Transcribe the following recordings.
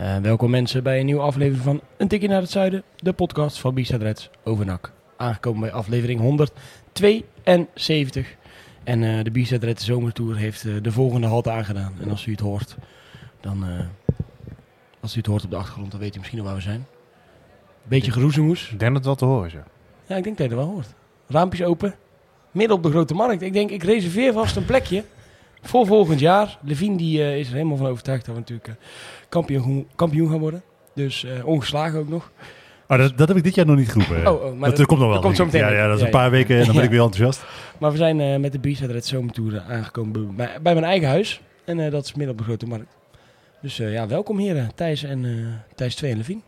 Uh, welkom mensen bij een nieuwe aflevering van Een Tikje naar het Zuiden, de podcast van Bistad Reds over NAC. Aangekomen bij aflevering 172. En uh, de Reds Zomertour heeft uh, de volgende halte aangedaan. En als u het hoort, dan... als u het hoort op de achtergrond, dan weet u misschien nog waar we zijn. Beetje geroezemoes. Ik denk dat het wel te horen is, ja. Ja, ik denk dat je het wel hoort. Raampjes open, midden op de grote markt. Ik denk, ik reserveer vast een plekje voor volgend jaar. Levine die, is er helemaal van overtuigd dat we natuurlijk kampioen, kampioen gaan worden. Dus uh, ongeslagen ook nog. Oh, dat, dat, heb ik dit jaar nog niet geroepen. Oh, oh, maar dat, dat, komt nog wel. Dat komt zo meteen. Ja, ja, dat is een paar weken en dan ben ik weer enthousiast. Maar we zijn uh, met de Bierstad Red Zomertour aangekomen bij, bij, mijn eigen huis. En uh, dat is midden op de Grote Markt. Dus ja, welkom heren. Thijs en Thijs 2 en Levine.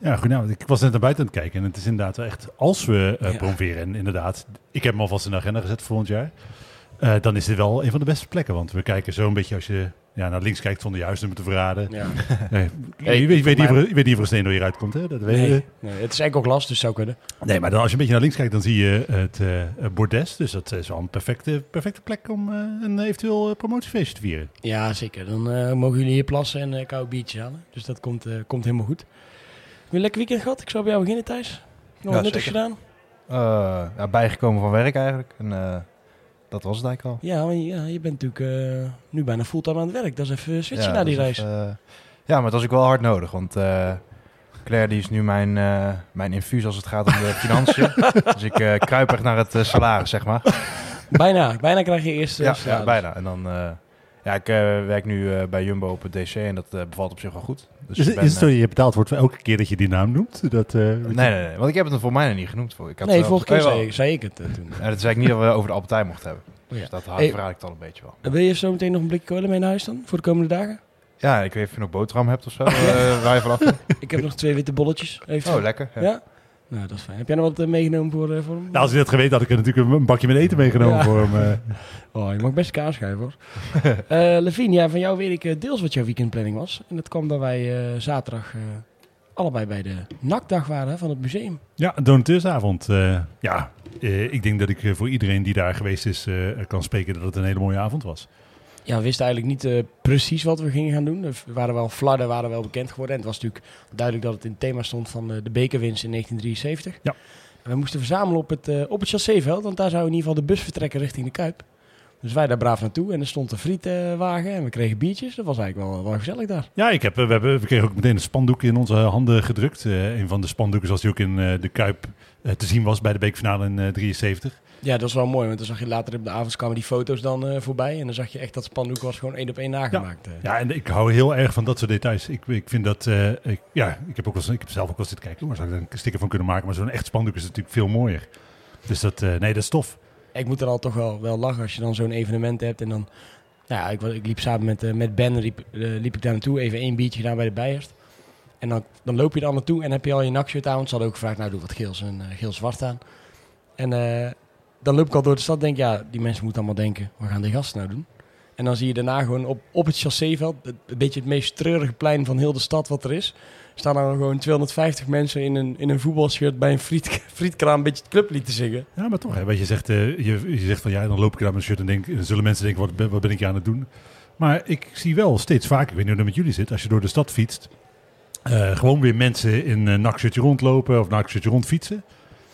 Ja, goedenavond. Ik was net naar buiten aan het kijken en het is inderdaad wel echt, als we promoveren, en inderdaad, ik heb hem alvast in de agenda gezet voor volgend jaar, dan is dit wel een van de beste plekken. Want we kijken zo een beetje als je ja, naar links kijkt zonder juist nummer te verraden. Ja. Nee, hey, je, weet, je, weet niet, je weet niet of er steen door je uitkomt, hè? Dat weet nee, nee, het is enkel glas, dus zou kunnen. Nee, maar dan, als je een beetje naar links kijkt, dan zie je het uh, bordes. Dus dat is wel een perfecte, perfecte plek om uh, een eventueel uh, promotiefeestje te vieren. Ja, zeker. Dan mogen jullie hier plassen en uh, koude biertjes halen. Dus dat komt, komt helemaal goed. Heb je een lekker weekend gehad? Ik zou bij jou beginnen, Thijs. Nog ja, wat nuttigs gedaan? ja, bijgekomen van werk eigenlijk. En, dat was het eigenlijk al. Ja, maar ja, je bent natuurlijk uh, nu bijna fulltime aan het werk. Dat is even switchen ja, naar die reis. Even, uh, ja, maar dat is ook wel hard nodig. Want uh, Claire die is nu mijn, mijn infuus als het gaat om de financiën. dus ik kruip echt naar het salaris, zeg maar. Bijna, bijna krijg je eerst ja, ja, bijna. En dan... ja, ik werk nu bij Jumbo op het DC en dat bevalt op zich wel goed. Dus is, ben, is het zo, je betaald wordt voor elke keer dat je die naam noemt? Dat, nee, nee, nee, want ik heb het voor mij nog niet genoemd. Voor. Ik had nee, vorige keer zei, zei, ik het toen. Ja, dat zei ik niet dat we over de Albertijn mochten hebben. Oh, ja. Dus dat hey, vraag ik dan een beetje wel. Wil je zo meteen nog een blikje kolen mee naar huis dan? Voor de komende dagen? Ja, ik weet of je nog boterham hebt of zo. waar je vanaf ik heb nog twee witte bolletjes. Even. Oh, lekker. Ja. ja? Nou, dat is fijn. Heb jij nog wat uh, meegenomen voor, uh, voor hem? Nou, als je dat geweten had, ik er natuurlijk een bakje met eten meegenomen ja. voor hem. Uh. Oh, je mag best kaas hoor. Levine, ja, van jou weet ik deels wat jouw weekendplanning was. En dat kwam dat wij zaterdag allebei bij de nakdag waren van het museum. Ja, donateursavond. Uh, ja, uh, ik denk dat ik voor iedereen die daar geweest is kan spreken dat het een hele mooie avond was. Ja, we wisten eigenlijk niet precies wat we gingen gaan doen. We waren wel flarden, waren wel bekend geworden. En het was natuurlijk duidelijk dat het in het thema stond van de bekerwinst in 1973. Ja. En we moesten verzamelen op het, op het chasséveld, want daar zou in ieder geval de bus vertrekken richting de Kuip. Dus wij daar braaf naartoe en er stond een frietwagen en we kregen biertjes. Dat was eigenlijk wel, wel gezellig daar. Ja, ik heb, we, hebben, we kregen ook meteen een spandoek in onze handen gedrukt. Uh, een van de spandoeken zoals die ook in uh, de Kuip uh, te zien was bij de beekfinale in 73. Ja, dat was wel mooi, want dan zag je later op de avond kwamen die foto's dan voorbij. En dan zag je echt dat spandoek was gewoon één op één nagemaakt. Ja, ja en ik hou heel erg van dat soort details. Ik, ik vind dat, ik, ja, ik heb, ook wel, ik heb zelf ook wel zitten kijken, maar zou ik er een sticker van kunnen maken. Maar zo'n echt spandoek is natuurlijk veel mooier. Dus dat, nee, dat is tof ik moet er al toch wel, wel lachen als je dan zo'n evenement hebt. En dan, nou ja, ik, ik liep samen met, met Ben, liep, liep ik daar naartoe. Even één biertje gedaan bij de Bijers. En dan, dan loop je er naartoe en heb je al je nakshirt aan. Want ze hadden ook gevraagd, nou doe wat geels en uh, geel-zwart aan. En dan loop ik al door de stad denk ja, die mensen moeten allemaal denken, wat gaan die gasten nou doen? En dan zie je daarna gewoon op, op het chasséveld, een beetje het meest treurige plein van heel de stad wat er is staan er gewoon 250 mensen in een, in een voetbalshirt bij een friet, frietkraam een beetje het clublied te zingen. Ja, maar toch, je zegt, uh, je, zegt van ja, dan loop ik daar met een shirt en denk, zullen mensen denken, wat, wat ben ik aan het doen? Maar ik zie wel steeds vaker, ik weet niet hoe het met jullie zit, als je door de stad fietst, uh, gewoon weer mensen in een nakshirtje rondlopen of nakshirtje rondfietsen.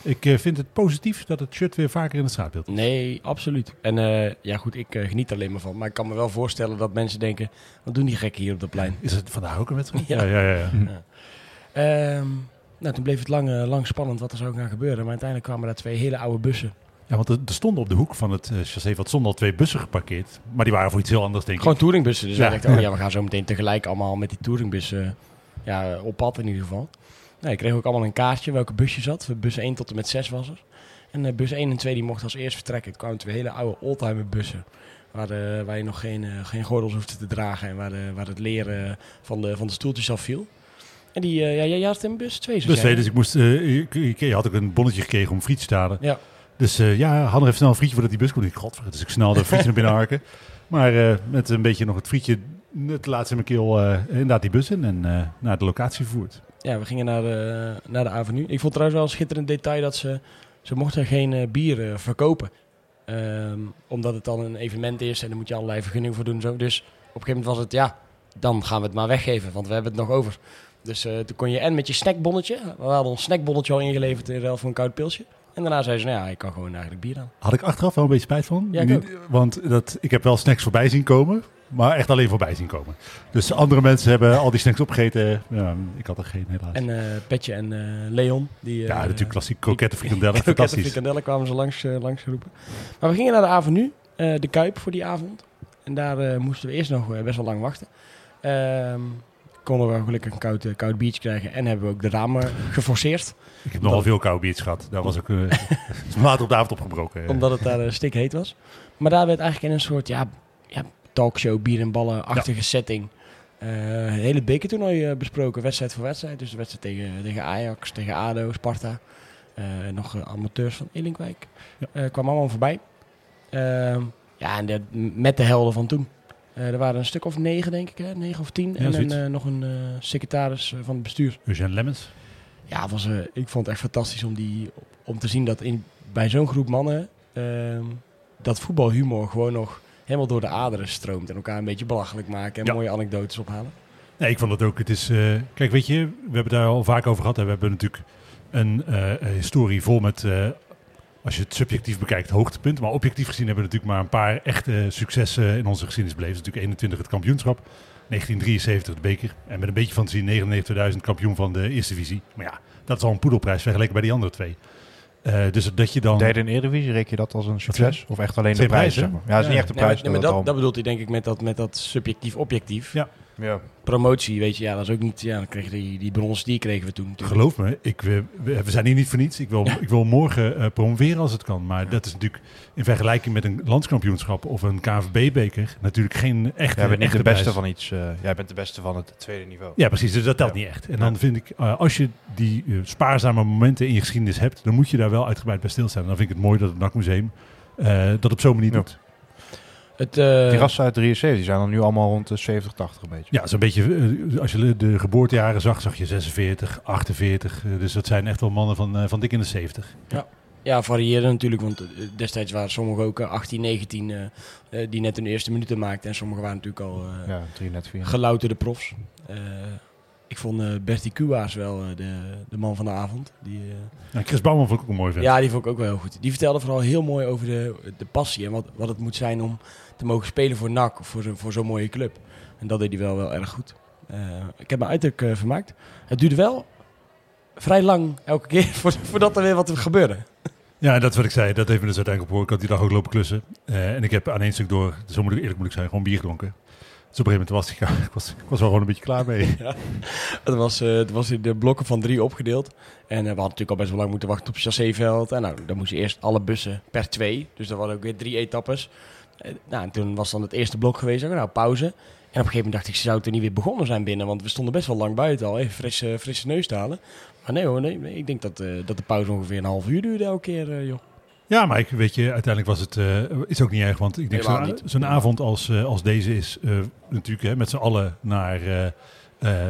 Ik uh, vind het positief dat het shirt weer vaker in het straatbeeld is. Nee, absoluut. En uh, ja goed, ik geniet alleen maar van. Maar ik kan me wel voorstellen dat mensen denken, wat doen die gekken hier op de plein? Is het vandaag ook een wedstrijd? Ja, ja, ja. ja. ja. Um, nou, toen bleef het lang, lang spannend wat er zou gaan gebeuren. Maar uiteindelijk kwamen daar twee hele oude bussen. Ja, want er, er stonden op de hoek van het chassé wat stonden al twee bussen geparkeerd. Maar die waren voor iets heel anders, denk Gewoon ik. Gewoon touringbussen. Dus ja. wij dachten, oh ja, we gaan zo meteen tegelijk allemaal met die touringbussen ja, op pad in ieder geval. Nee, ik kreeg ook allemaal een kaartje welke bus je zat. Bus 1 tot en met 6 was er. En uh, bus 1 en 2 die mochten als eerst vertrekken. Het kwamen twee hele oude oldtimer bussen. Waar, de, waar je nog geen, eh, geen gordels hoefde te dragen en waar, de, waar het leren van de, van de stoeltjes afviel. En die, eh, ja, jij had in bus 2, Dus twee, dus ik moest, eh, ik, ik- je had ook een bonnetje gekregen om frietje te halen. Ja. Dus eh, ja, had nog even snel een frietje voordat die bus kon. Ik, godver, dus ik snel de frietje naar binnen harken. Maar eh, met een beetje nog het frietje, het laatste mijn keel, eh, inderdaad die bus in en eh, naar de locatie vervoerd. Ja, we gingen naar de, naar de avenue. Ik vond trouwens wel een schitterend detail dat ze... Ze mochten geen eh, bier verkopen. Ehm, omdat het dan een evenement is en dan moet je allerlei vergunningen voor doen. en Zo. Dus op een gegeven moment was het, ja, dan gaan we het maar weggeven. Want we hebben het nog over. Dus toen kon je en met je snackbonnetje. We hadden ons snackbonnetje al ingeleverd in ruil voor een koud pilsje. En daarna zei ze, nou ja, ik kan gewoon eigenlijk bier aan. Had ik achteraf wel een beetje spijt van. Ja, ik want dat, ik heb wel snacks voorbij zien komen, maar echt alleen voorbij zien komen. Dus andere mensen hebben al die snacks opgegeten. Ja, ik had er geen helaas. En eh, Petje en eh, Leon. Die, ja, eh, natuurlijk klassiek kroketten, frikandellen, fantastisch. frikandellen kwamen ze langs, langs geroepen. Maar we gingen naar de avenue, de Kuip voor die avond. En daar moesten we eerst nog best wel lang wachten. Ehm, konden we gelukkig een koud, eh, koud biertje krijgen en hebben we ook de ramen geforceerd. Ik heb nogal veel koude biertjes gehad. Daar was ook me later op de avond opgebroken. Omdat het daar uh, stikheet was. Maar daar werd eigenlijk in een soort ja, talkshow, bier en ballen-achtige setting. eh, een hele bekertoernooi uh, besproken, wedstrijd voor wedstrijd. Dus de wedstrijd tegen, tegen Ajax, tegen ADO, Sparta. Uh, nog uh, amateurs van Elinkwijk. Ja. Uh, kwamen allemaal voorbij. Ehm, ja, en de, met de helden van toen. Uh, er waren een stuk of negen, denk ik, hè? negen of tien. Ja, en een, uh, nog een uh, secretaris van het bestuur. Eugène Lemmens. Ja, was, uh, ik vond het echt fantastisch om, die, om te zien dat in, bij zo'n groep mannen ehm, dat voetbalhumor gewoon nog helemaal door de aderen stroomt. En elkaar een beetje belachelijk maken en ja. mooie anekdotes ophalen. Nee, ik vond het ook. Het is, uh, kijk, weet je, we hebben daar al vaak over gehad. Hè. We hebben natuurlijk een uh, historie vol met, uh, als je het subjectief bekijkt, hoogtepunten. Maar objectief gezien hebben we natuurlijk maar een paar echte successen in onze geschiedenis beleefd. Natuurlijk 21 het kampioenschap, 1973 de beker. En met een beetje fantasie 99.000 kampioen van de eerste divisie. Maar ja, dat is al een poedelprijs vergeleken bij die andere twee. Uh, dus dat je dan... Derde in Eredivisie, reken je dat als een succes? Of echt alleen de prijs? Zeg maar? Ja, dat is niet echt de prijs. Nee, maar, nee, maar dat, dat, bedoelt hij denk ik met dat, met dat subjectief-objectief. Ja. Ja. Promotie, weet je, ja, dat is ook niet... Ja, dan kreeg je die, die brons, die kregen we toen natuurlijk. Geloof me, ik, we, we zijn hier niet voor niets. Ik wil, ja. ik wil morgen uh, promoveren als het kan. Maar dat is natuurlijk in vergelijking met een landskampioenschap of een KVB-beker natuurlijk geen echte Jij bent niet de beste prijs. van iets. Uh, jij bent de beste van het tweede niveau. Ja, precies. Dus dat telt ja. niet echt. En dan vind ik, uh, als je die uh, spaarzame momenten in je geschiedenis hebt, dan moet je daar wel uitgebreid bij stilstaan. En dan vind ik het mooi dat het NAC-museum dat op zo'n manier ja. doet. Het, uh, die rassen uit 73 die zijn dan nu allemaal rond de 70, 80 een beetje. Ja, zo'n beetje. Uh, als je de geboortejaren zag, zag je 46, 48. Uh, dus dat zijn echt wel mannen van, van dik in de 70. Ja. Ja, varieerde natuurlijk, want destijds waren sommigen ook 18, 19 die net hun eerste minuten maakten. En sommigen waren natuurlijk al ja, drie net vier. gelouterde profs. ik vond uh, Bertie Kuwa's wel uh, de, de man van de avond. Die, uh, ja, Chris Bouwman vond ik ook een mooi vent. Ja, die vond ik ook wel heel goed. Die vertelde vooral heel mooi over de, de passie en wat, wat het moet zijn om te mogen spelen voor NAC of voor, voor zo'n mooie club. En dat deed hij wel, wel erg goed. ik heb me uiterlijk vermaakt. Het duurde wel vrij lang elke keer voordat er weer wat gebeurde. Ja, dat is wat ik zei. Dat heeft me dus uiteindelijk op Ik had die dag ook lopen klussen. en ik heb aan één stuk door, zo moet ik eerlijk moet ik zijn, gewoon bier gedronken. Dus op een gegeven moment was ik, was, ik was wel gewoon een beetje klaar mee. Ja, het, was, uh, het was in de blokken van drie opgedeeld. En uh, we hadden natuurlijk al best wel lang moeten wachten op het chasséveld. En nou, dan moest je eerst alle bussen per twee. Dus dat waren ook weer drie etappes. Uh, nou, en toen was dan het eerste blok geweest. Nou, pauze. En op een gegeven moment dacht ik, ze zou er niet weer begonnen zijn binnen. Want we stonden best wel lang buiten al. Even frisse, frisse neus te halen. Maar nee hoor, nee, nee ik denk dat, dat de pauze ongeveer een half uur duurde elke keer, joh. Ja, maar ik weet je, uiteindelijk was het uh, is ook niet erg, want ik denk zo'n zo avond als, uh, als deze is uh, natuurlijk hè, met z'n allen naar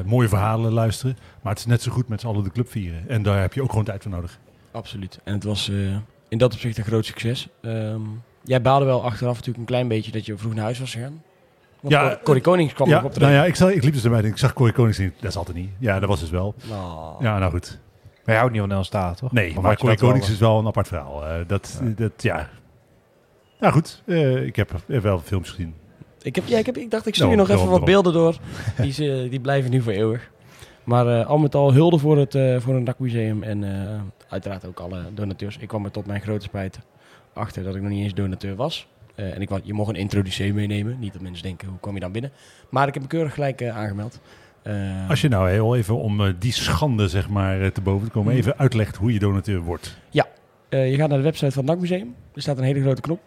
mooie verhalen luisteren, maar het is net zo goed met z'n allen de club vieren en daar heb je ook gewoon tijd voor nodig. Absoluut. En het was in dat opzicht een groot succes. Um, jij baalde wel achteraf natuurlijk een klein beetje dat je vroeg naar huis was gegaan. Want ja, Corrie Konings kwam ja, nog op de nou ja, ik, zag, ik liep dus erbij en ik zag Corrie Konings niet. Dat is altijd niet. Ja, dat was dus wel. Oh. Ja, nou goed. Maar je houdt niet van Nel Staat, toch? Nee, maar, maar Corrie Konings wel, is wel een apart verhaal. Uh, dat, ja. dat, ja. Nou goed, uh, ik heb wel films gezien. Ik, heb, ja, ik, heb, ik dacht, ik stuur je nog even wat beelden door. Die, uh, die blijven nu voor eeuwig. Maar uh, al met al hulde voor het, uh, voor het NAC-museum en uh, uiteraard ook alle donateurs. Ik kwam er tot mijn grote spijt achter dat ik nog niet eens donateur was. Uh, en ik, je mocht een introducee meenemen. Niet dat mensen denken, hoe kom je dan binnen? Maar ik heb me keurig gelijk aangemeld. Uh, Als je nou heel even om die schande zeg maar te boven te komen, even uitlegt hoe je donateur wordt. Ja, je gaat naar de website van het NAC Museum. Er staat een hele grote knop.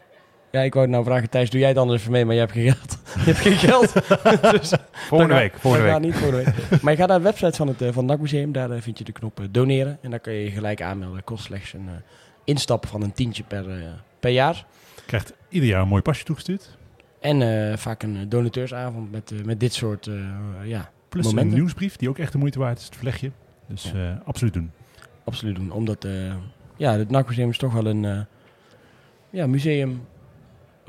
Ja, ik wou nou vragen, Thijs, doe jij het anders even mee, maar je hebt geen geld. je hebt geen geld. dus, Volgende week, volgende week. niet volgende week. maar je gaat naar de website van het, eh, van het NAC-museum. Daar eh, vind je de knop eh, doneren. En daar kun je je gelijk aanmelden. Kost slechts een instappen van een tientje per, eh, per jaar. Krijgt ieder jaar een mooi pasje toegestuurd. En eh, vaak een eh, donateursavond met, met dit soort ja, Plus Momenten. een nieuwsbrief die ook echt de moeite waard is, het vlechtje. Dus Ja. absoluut doen. absoluut doen. Omdat ja, het NAC-museum is toch wel een ja, museum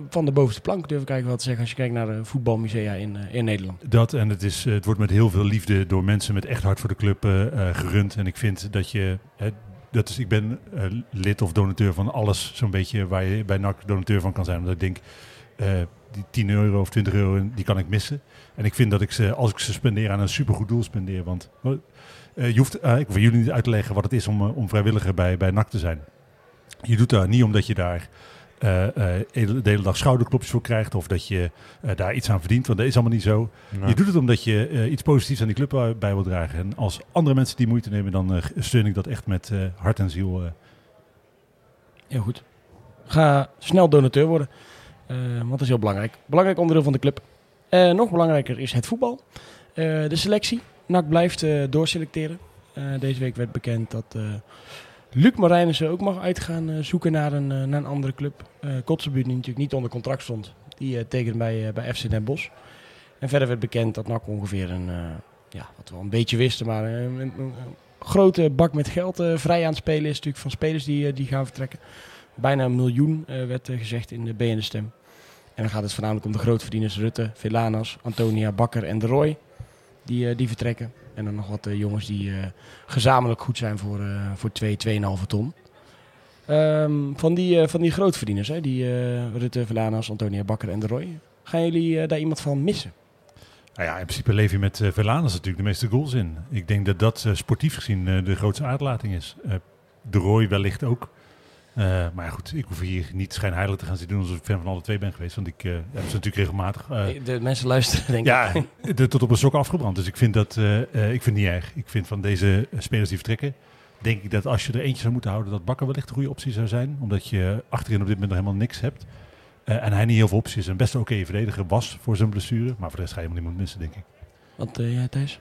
van de bovenste plank, durf ik eigenlijk wel te zeggen. Als je kijkt naar de voetbalmusea in, in Nederland. Dat en het, is, het wordt met heel veel liefde door mensen met echt hart voor de club gerund. En ik vind dat je, dat is, ik ben eh, lid of donateur van alles zo'n beetje waar je bij NAC donateur van kan zijn. Omdat ik denk, eh, die 10 euro of 20 euro, die kan ik missen. En ik vind dat ik ze, als ik ze spendeer aan een supergoed doel spendeer. Want eh, je hoeft, ik hoef jullie niet uit te leggen wat het is om, om vrijwilliger bij, bij NAC te zijn. Je doet dat niet omdat je daar de hele dag schouderklopjes voor krijgt of dat je eh, daar iets aan verdient, want dat is allemaal niet zo. Je doet het omdat je eh, iets positiefs aan die club eh, bij wil dragen. En als andere mensen die moeite nemen, dan eh, steun ik dat echt met eh, hart en ziel. eh. Heel goed. Ga snel donateur worden. eh, want dat is heel belangrijk. Belangrijk onderdeel van de club. Eh, nog belangrijker is het voetbal. Eh, de selectie. NAC blijft eh, doorselecteren. Eh, deze week werd bekend dat eh Luc Marijnissen ook mag uitgaan eh, zoeken naar een, eh, naar een andere club. Eh Kotzebue, die natuurlijk niet onder contract stond, die tekende bij, bij FC Den Bosch. En verder werd bekend dat NAC ongeveer een, ja, wat we al een beetje wisten, maar een, een- grote bak met geld vrij aan het spelen is natuurlijk van spelers die, die gaan vertrekken. Bijna een miljoen werd gezegd in de B en de Stem. En dan gaat het voornamelijk om de grootverdieners Rutte, Velanas, Antonia Bakker en De Roy. Die, die vertrekken. En dan nog wat eh, jongens die eh, gezamenlijk goed zijn voor, eh voor 2, 2,5 ton. Ehm, van, die, van die grootverdieners, hè, die Rutte, Velanas, Antonia Bakker en De Roy. Gaan jullie daar iemand van missen? Nou ja, in principe leef je met Verlanas natuurlijk de meeste goals in. Ik denk dat dat sportief gezien de grootste uitlating is. De Roy wellicht ook. Eh, maar ja, goed, ik hoef hier niet schijnheilig te gaan zitten doen alsof ik fan van alle twee ben geweest. Want ik eh, heb ze natuurlijk regelmatig... eh, de mensen luisteren, denk ja, ik. de, tot op een sok afgebrand. Dus ik vind dat eh, eh, ik vind het niet erg. Ik vind van deze spelers die vertrekken, denk ik dat als je er eentje zou moeten houden, dat Bakker wellicht een goede optie zou zijn. Omdat je achterin op dit moment nog helemaal niks hebt. Eh, en hij niet heel veel opties is. Een best oké verdediger was voor zijn blessure. Maar voor de rest ga je helemaal niet missen, denk ik. Wat uh, jij, Thijs?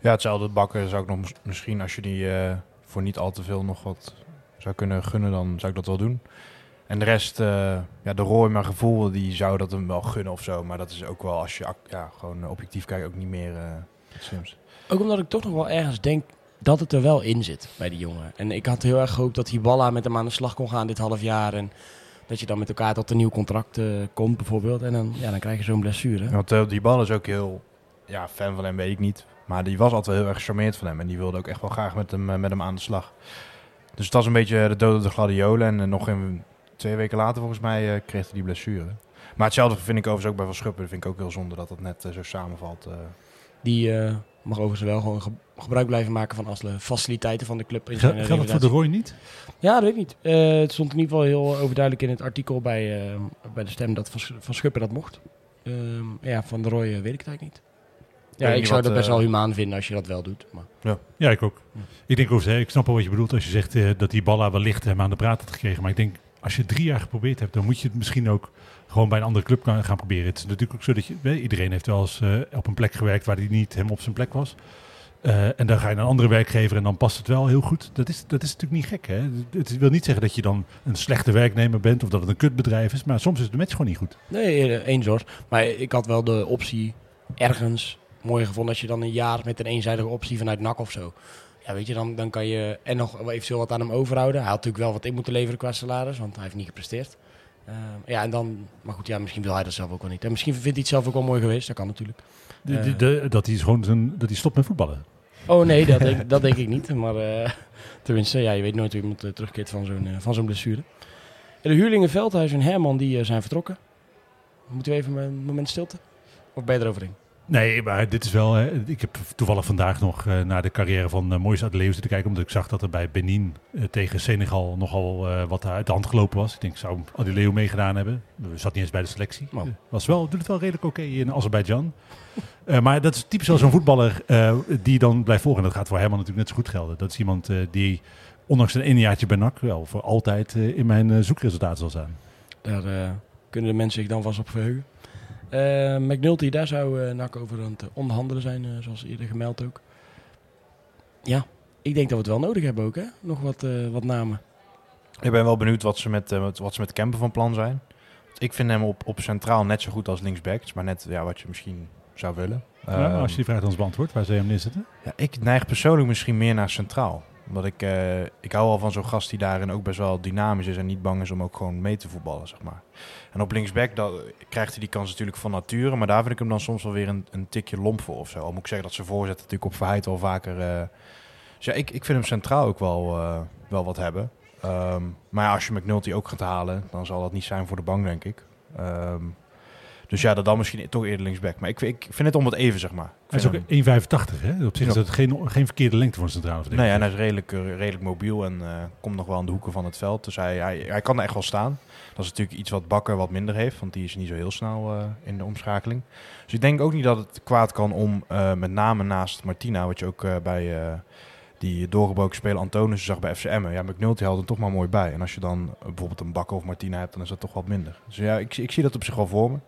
Ja, hetzelfde bakken zou ik nog misschien als je die uh, voor niet al te veel nog wat zou kunnen gunnen, dan zou ik dat wel doen. En de rest, uh, ja, de Roy, mijn gevoel, die zou dat hem wel gunnen of zo. Maar dat is ook wel, als je ja, gewoon objectief kijkt, ook niet meer uh, slimst. Ook omdat ik toch nog wel ergens denk dat het er wel in zit bij die jongen. En ik had heel erg gehoopt dat Hiballa met hem aan de slag kon gaan dit half jaar. En dat je dan met elkaar tot een nieuw contract uh, komt bijvoorbeeld. En dan, ja, dan krijg je zo'n blessure. Want uh, die bal is ook heel, ja, fan van hem weet ik niet. Maar die was altijd wel heel erg gecharmeerd van hem. En die wilde ook echt wel graag met hem, met hem aan de slag. Dus het was een beetje de dood op de gladiolen. En uh, nog een, twee weken later volgens mij uh, kreeg hij die blessure. Maar hetzelfde vind ik overigens ook bij Van Schuppen. Dat vind ik ook heel zonde dat dat net uh, zo samenvalt. Die uh, mag overigens wel gewoon ge gebruik blijven maken van alle faciliteiten van de club. In Gel geldt het voor de Roy niet? Ja, dat weet ik niet. Uh, het stond in ieder geval heel overduidelijk in het artikel bij, uh, bij de stem dat Van, Schuppen dat mocht. Uh, ja, van de Roy weet ik het eigenlijk niet. Ja, ik zou dat best wel humaan vinden als je dat wel doet. Maar. Ja. ja, ik ook. Ik denk ik snap wel wat je bedoelt als je zegt uh, dat die Balla wellicht hem aan de praat had gekregen. Maar ik denk, als je drie jaar geprobeerd hebt, dan moet je het misschien ook gewoon bij een andere club gaan proberen. Het is natuurlijk ook zo dat je, iedereen heeft wel eens uh, op een plek gewerkt waar hij niet helemaal op zijn plek was. Uh, en dan ga je naar een andere werkgever en dan past het wel heel goed. Dat is, dat is natuurlijk niet gek. Hè? Het wil niet zeggen dat je dan een slechte werknemer bent of dat het een kutbedrijf is. Maar soms is de match gewoon niet goed. Nee, eens hoor. Maar ik had wel de optie ergens mooi gevonden als je dan een jaar met een eenzijdige optie vanuit NAC of zo. Ja, weet je, dan, dan kan je en nog eventueel wat aan hem overhouden. Hij had natuurlijk wel wat in moeten leveren qua salaris, want hij heeft niet gepresteerd. Uh, ja, en dan, maar goed, ja, misschien wil hij dat zelf ook wel niet. En misschien vindt hij het zelf ook wel mooi geweest, dat kan natuurlijk. De, de, de, dat hij gewoon zijn, dat hij stopt met voetballen. Oh nee, dat denk, dat denk ik niet. Maar uh, tenminste, ja, je weet nooit hoe iemand terugkeert van zo'n van zo'n blessure. En de huurlingen Veldhuis en Herman die zijn vertrokken. Moeten we even een moment stilte? Of ben je eroverheen? Nee, maar dit is wel. Hè, ik heb toevallig vandaag nog uh, naar de carrière van uh, Moïse Adeleeuw te kijken. Omdat ik zag dat er bij Benin uh, tegen Senegal nogal wat uit de hand gelopen was. Ik denk, zou Adeleeuw meegedaan hebben? Zat niet eens bij de selectie. Oh. Was wel, doet het wel redelijk oké okay in Azerbeidzjan. maar dat is typisch wel zo'n voetballer die dan blijft volgen. En dat gaat voor Herman natuurlijk net zo goed gelden. Dat is iemand die, ondanks een eenjaartje bij NAC, wel voor altijd in mijn zoekresultaten zal staan. Daar kun kunnen de mensen zich dan vast op verheugen. Eh McNulty, daar zou eh NAC over aan het onderhandelen zijn, eh, zoals eerder gemeld ook. Ja, ik denk dat we het wel nodig hebben ook, hè? Nog wat, eh, wat namen. Ik ben wel benieuwd wat ze met, eh, wat, ze met Kemper van plan zijn. Ik vind hem op, op centraal net zo goed als linksback. Het is maar net ja, wat je misschien zou willen. Ja, Ehm, als je die vraag ons beantwoordt, waar zou je hem neerzetten? Ja, ik neig persoonlijk misschien meer naar centraal. Omdat ik, eh, ik hou wel van zo'n gast die daarin ook best wel dynamisch is en niet bang is om ook gewoon mee te voetballen, zeg maar. En op linksback dat, krijgt hij die kans natuurlijk van nature, maar daar vind ik hem dan soms wel weer een, een tikje lomp voor of zo. Al moet ik zeggen dat zijn voorzet natuurlijk op Verheid al vaker... eh, dus ja, ik, ik vind hem centraal ook wel, eh, wel wat hebben. Ehm, maar als je McNulty ook gaat halen, dan zal dat niet zijn voor de bank, denk ik. Ehm, dus ja, dat dan misschien toch eerder linksback. Maar ik, vind- ik vind het om het even, zeg maar. Hij is ook hem- 1,85 hè? Op zich is dat geen, geen verkeerde lengte voor een centrale Nee, en hij is redelijk, eh, redelijk mobiel en eh, komt nog wel aan de hoeken van het veld. Dus hij, hij, hij kan er echt wel staan. Dat is natuurlijk iets wat Bakker wat minder heeft, want die is niet zo heel snel eh, in de omschakeling. Dus ik denk ook niet dat het kwaad kan om met name naast Martina, wat je ook bij die doorgebroken speler Antonis zag bij FCM. Ja, McNulty houdt er toch maar mooi bij. En als je dan bijvoorbeeld een Bakker of Martina hebt, dan is dat toch wat minder. Dus ja, ik, ik zie dat op zich wel voor me.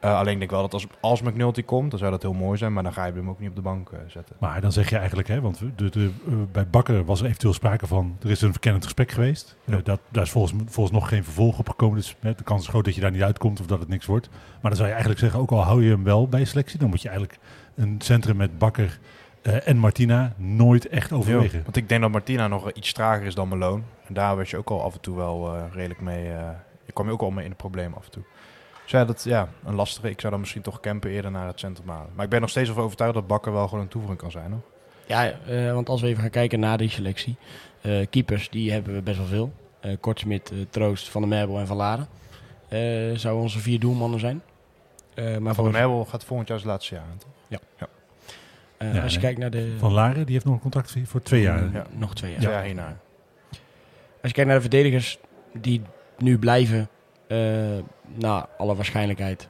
Eh, alleen denk ik wel dat als, als McNulty komt, dan zou dat heel mooi zijn. Maar dan ga je hem ook niet op de bank eh, zetten. Maar dan zeg je eigenlijk, hè, want de, de, eh, bij Bakker was er eventueel sprake van, er is een verkennend gesprek geweest. Ja. Dat, daar is volgens, volgens nog geen vervolg op gekomen, dus hè, de kans is groot dat je daar niet uitkomt of dat het niks wordt. Maar dan zou je eigenlijk zeggen, ook al hou je hem wel bij selectie, dan moet je eigenlijk een centrum met Bakker en Martina nooit echt overwegen. Want ik denk dat Martina nog iets trager is dan Malone. En daar werd je ook al af en toe wel redelijk mee. ik kwam je ook al mee in de problemen af en toe. Dus ja, dat, ja, een lastige. Ik zou dan misschien toch campen eerder naar het centrum halen. Maar ik ben nog steeds overtuigd dat Bakker wel gewoon een toevoeging kan zijn. Hoor. Ja, eh, want als we even gaan kijken naar die selectie. eh, keepers, die hebben we best wel veel. Eh Kortsmit, Troost, Van der Merbel en Van Laren. Eh zouden onze vier doelmannen zijn. Eh, maar Van der Merbel gaat volgend jaar zijn laatste jaar aan. toch? eh, Ja, als je kijkt naar de... Van Laren, die heeft nog een contract voor twee jaar. Ja. Nog twee jaar. Twee jaar hierna. Als je kijkt naar de verdedigers die nu blijven, naar alle waarschijnlijkheid.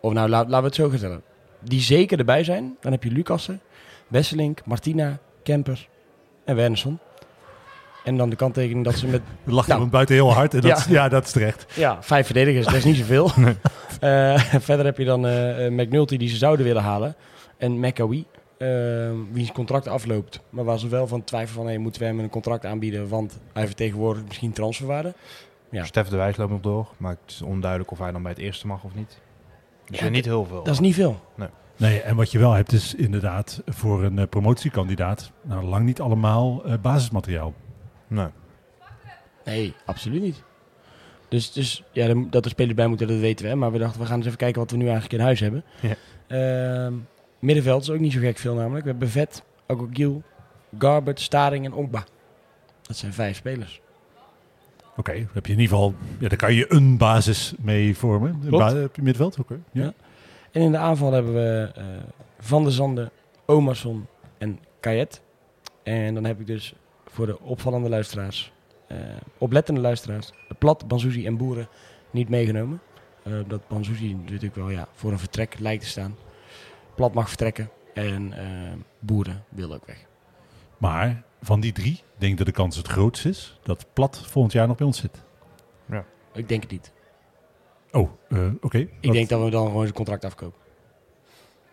Of nou, laat, laten we het zo gaan stellen. Die zeker erbij zijn. Dan heb je Lucassen, Wesselink, Martina, Kemper en Wernersson. En dan de kanttekening dat ze met We lachen Nou. buiten heel hard en dat, Ja. ja, dat is terecht. ja, vijf verdedigers, dat is niet zoveel. Eh, verder heb je dan eh, eh, McNulty die ze zouden willen halen. En McAwee, eh, wiens contract afloopt. Maar waar ze wel van twijfelen van, hey, moeten we hem een contract aanbieden? Want hij vertegenwoordigt misschien transferwaarde. Ja. Stef de Wijs loopt nog door. Maar het is onduidelijk of hij dan bij het eerste mag of niet. Dus Ja, niet heel veel. Dat is niet veel. Nee, en wat je wel hebt is inderdaad voor een eh, promotiekandidaat nou, lang niet allemaal eh, basismateriaal. Nee. Nee, absoluut niet. Dus, dus ja, dat er spelers bij moeten, dat weten we. Maar we dachten, we gaan eens even kijken wat we nu eigenlijk in huis hebben. Ja. Ehm, middenveld is ook niet zo gek veel namelijk. We hebben Vet, Agogil, Garbert, Staring en Onkba. Dat zijn vijf spelers. Oké, heb je in ieder geval, ja, daar kan je een basis mee vormen. Een ba- heb je middenveld? Oké. Ja. Ja. En in de aanval hebben we eh, Van der Zanden, Omerson en Kayet. En dan heb ik dus voor de opvallende luisteraars, eh, oplettende luisteraars, Plat, Banzuzi en Boeren niet meegenomen. Eh, dat Banzuzi natuurlijk wel ja, voor een vertrek lijkt te staan. Plat mag vertrekken en Boeren wil ook weg. Maar van die drie denk ik dat de kans het grootst is dat Plat volgend jaar nog bij ons zit. Ik denk het niet. Oh, eh, oké. Ik Wat- denk dat we dan gewoon zijn contract afkopen.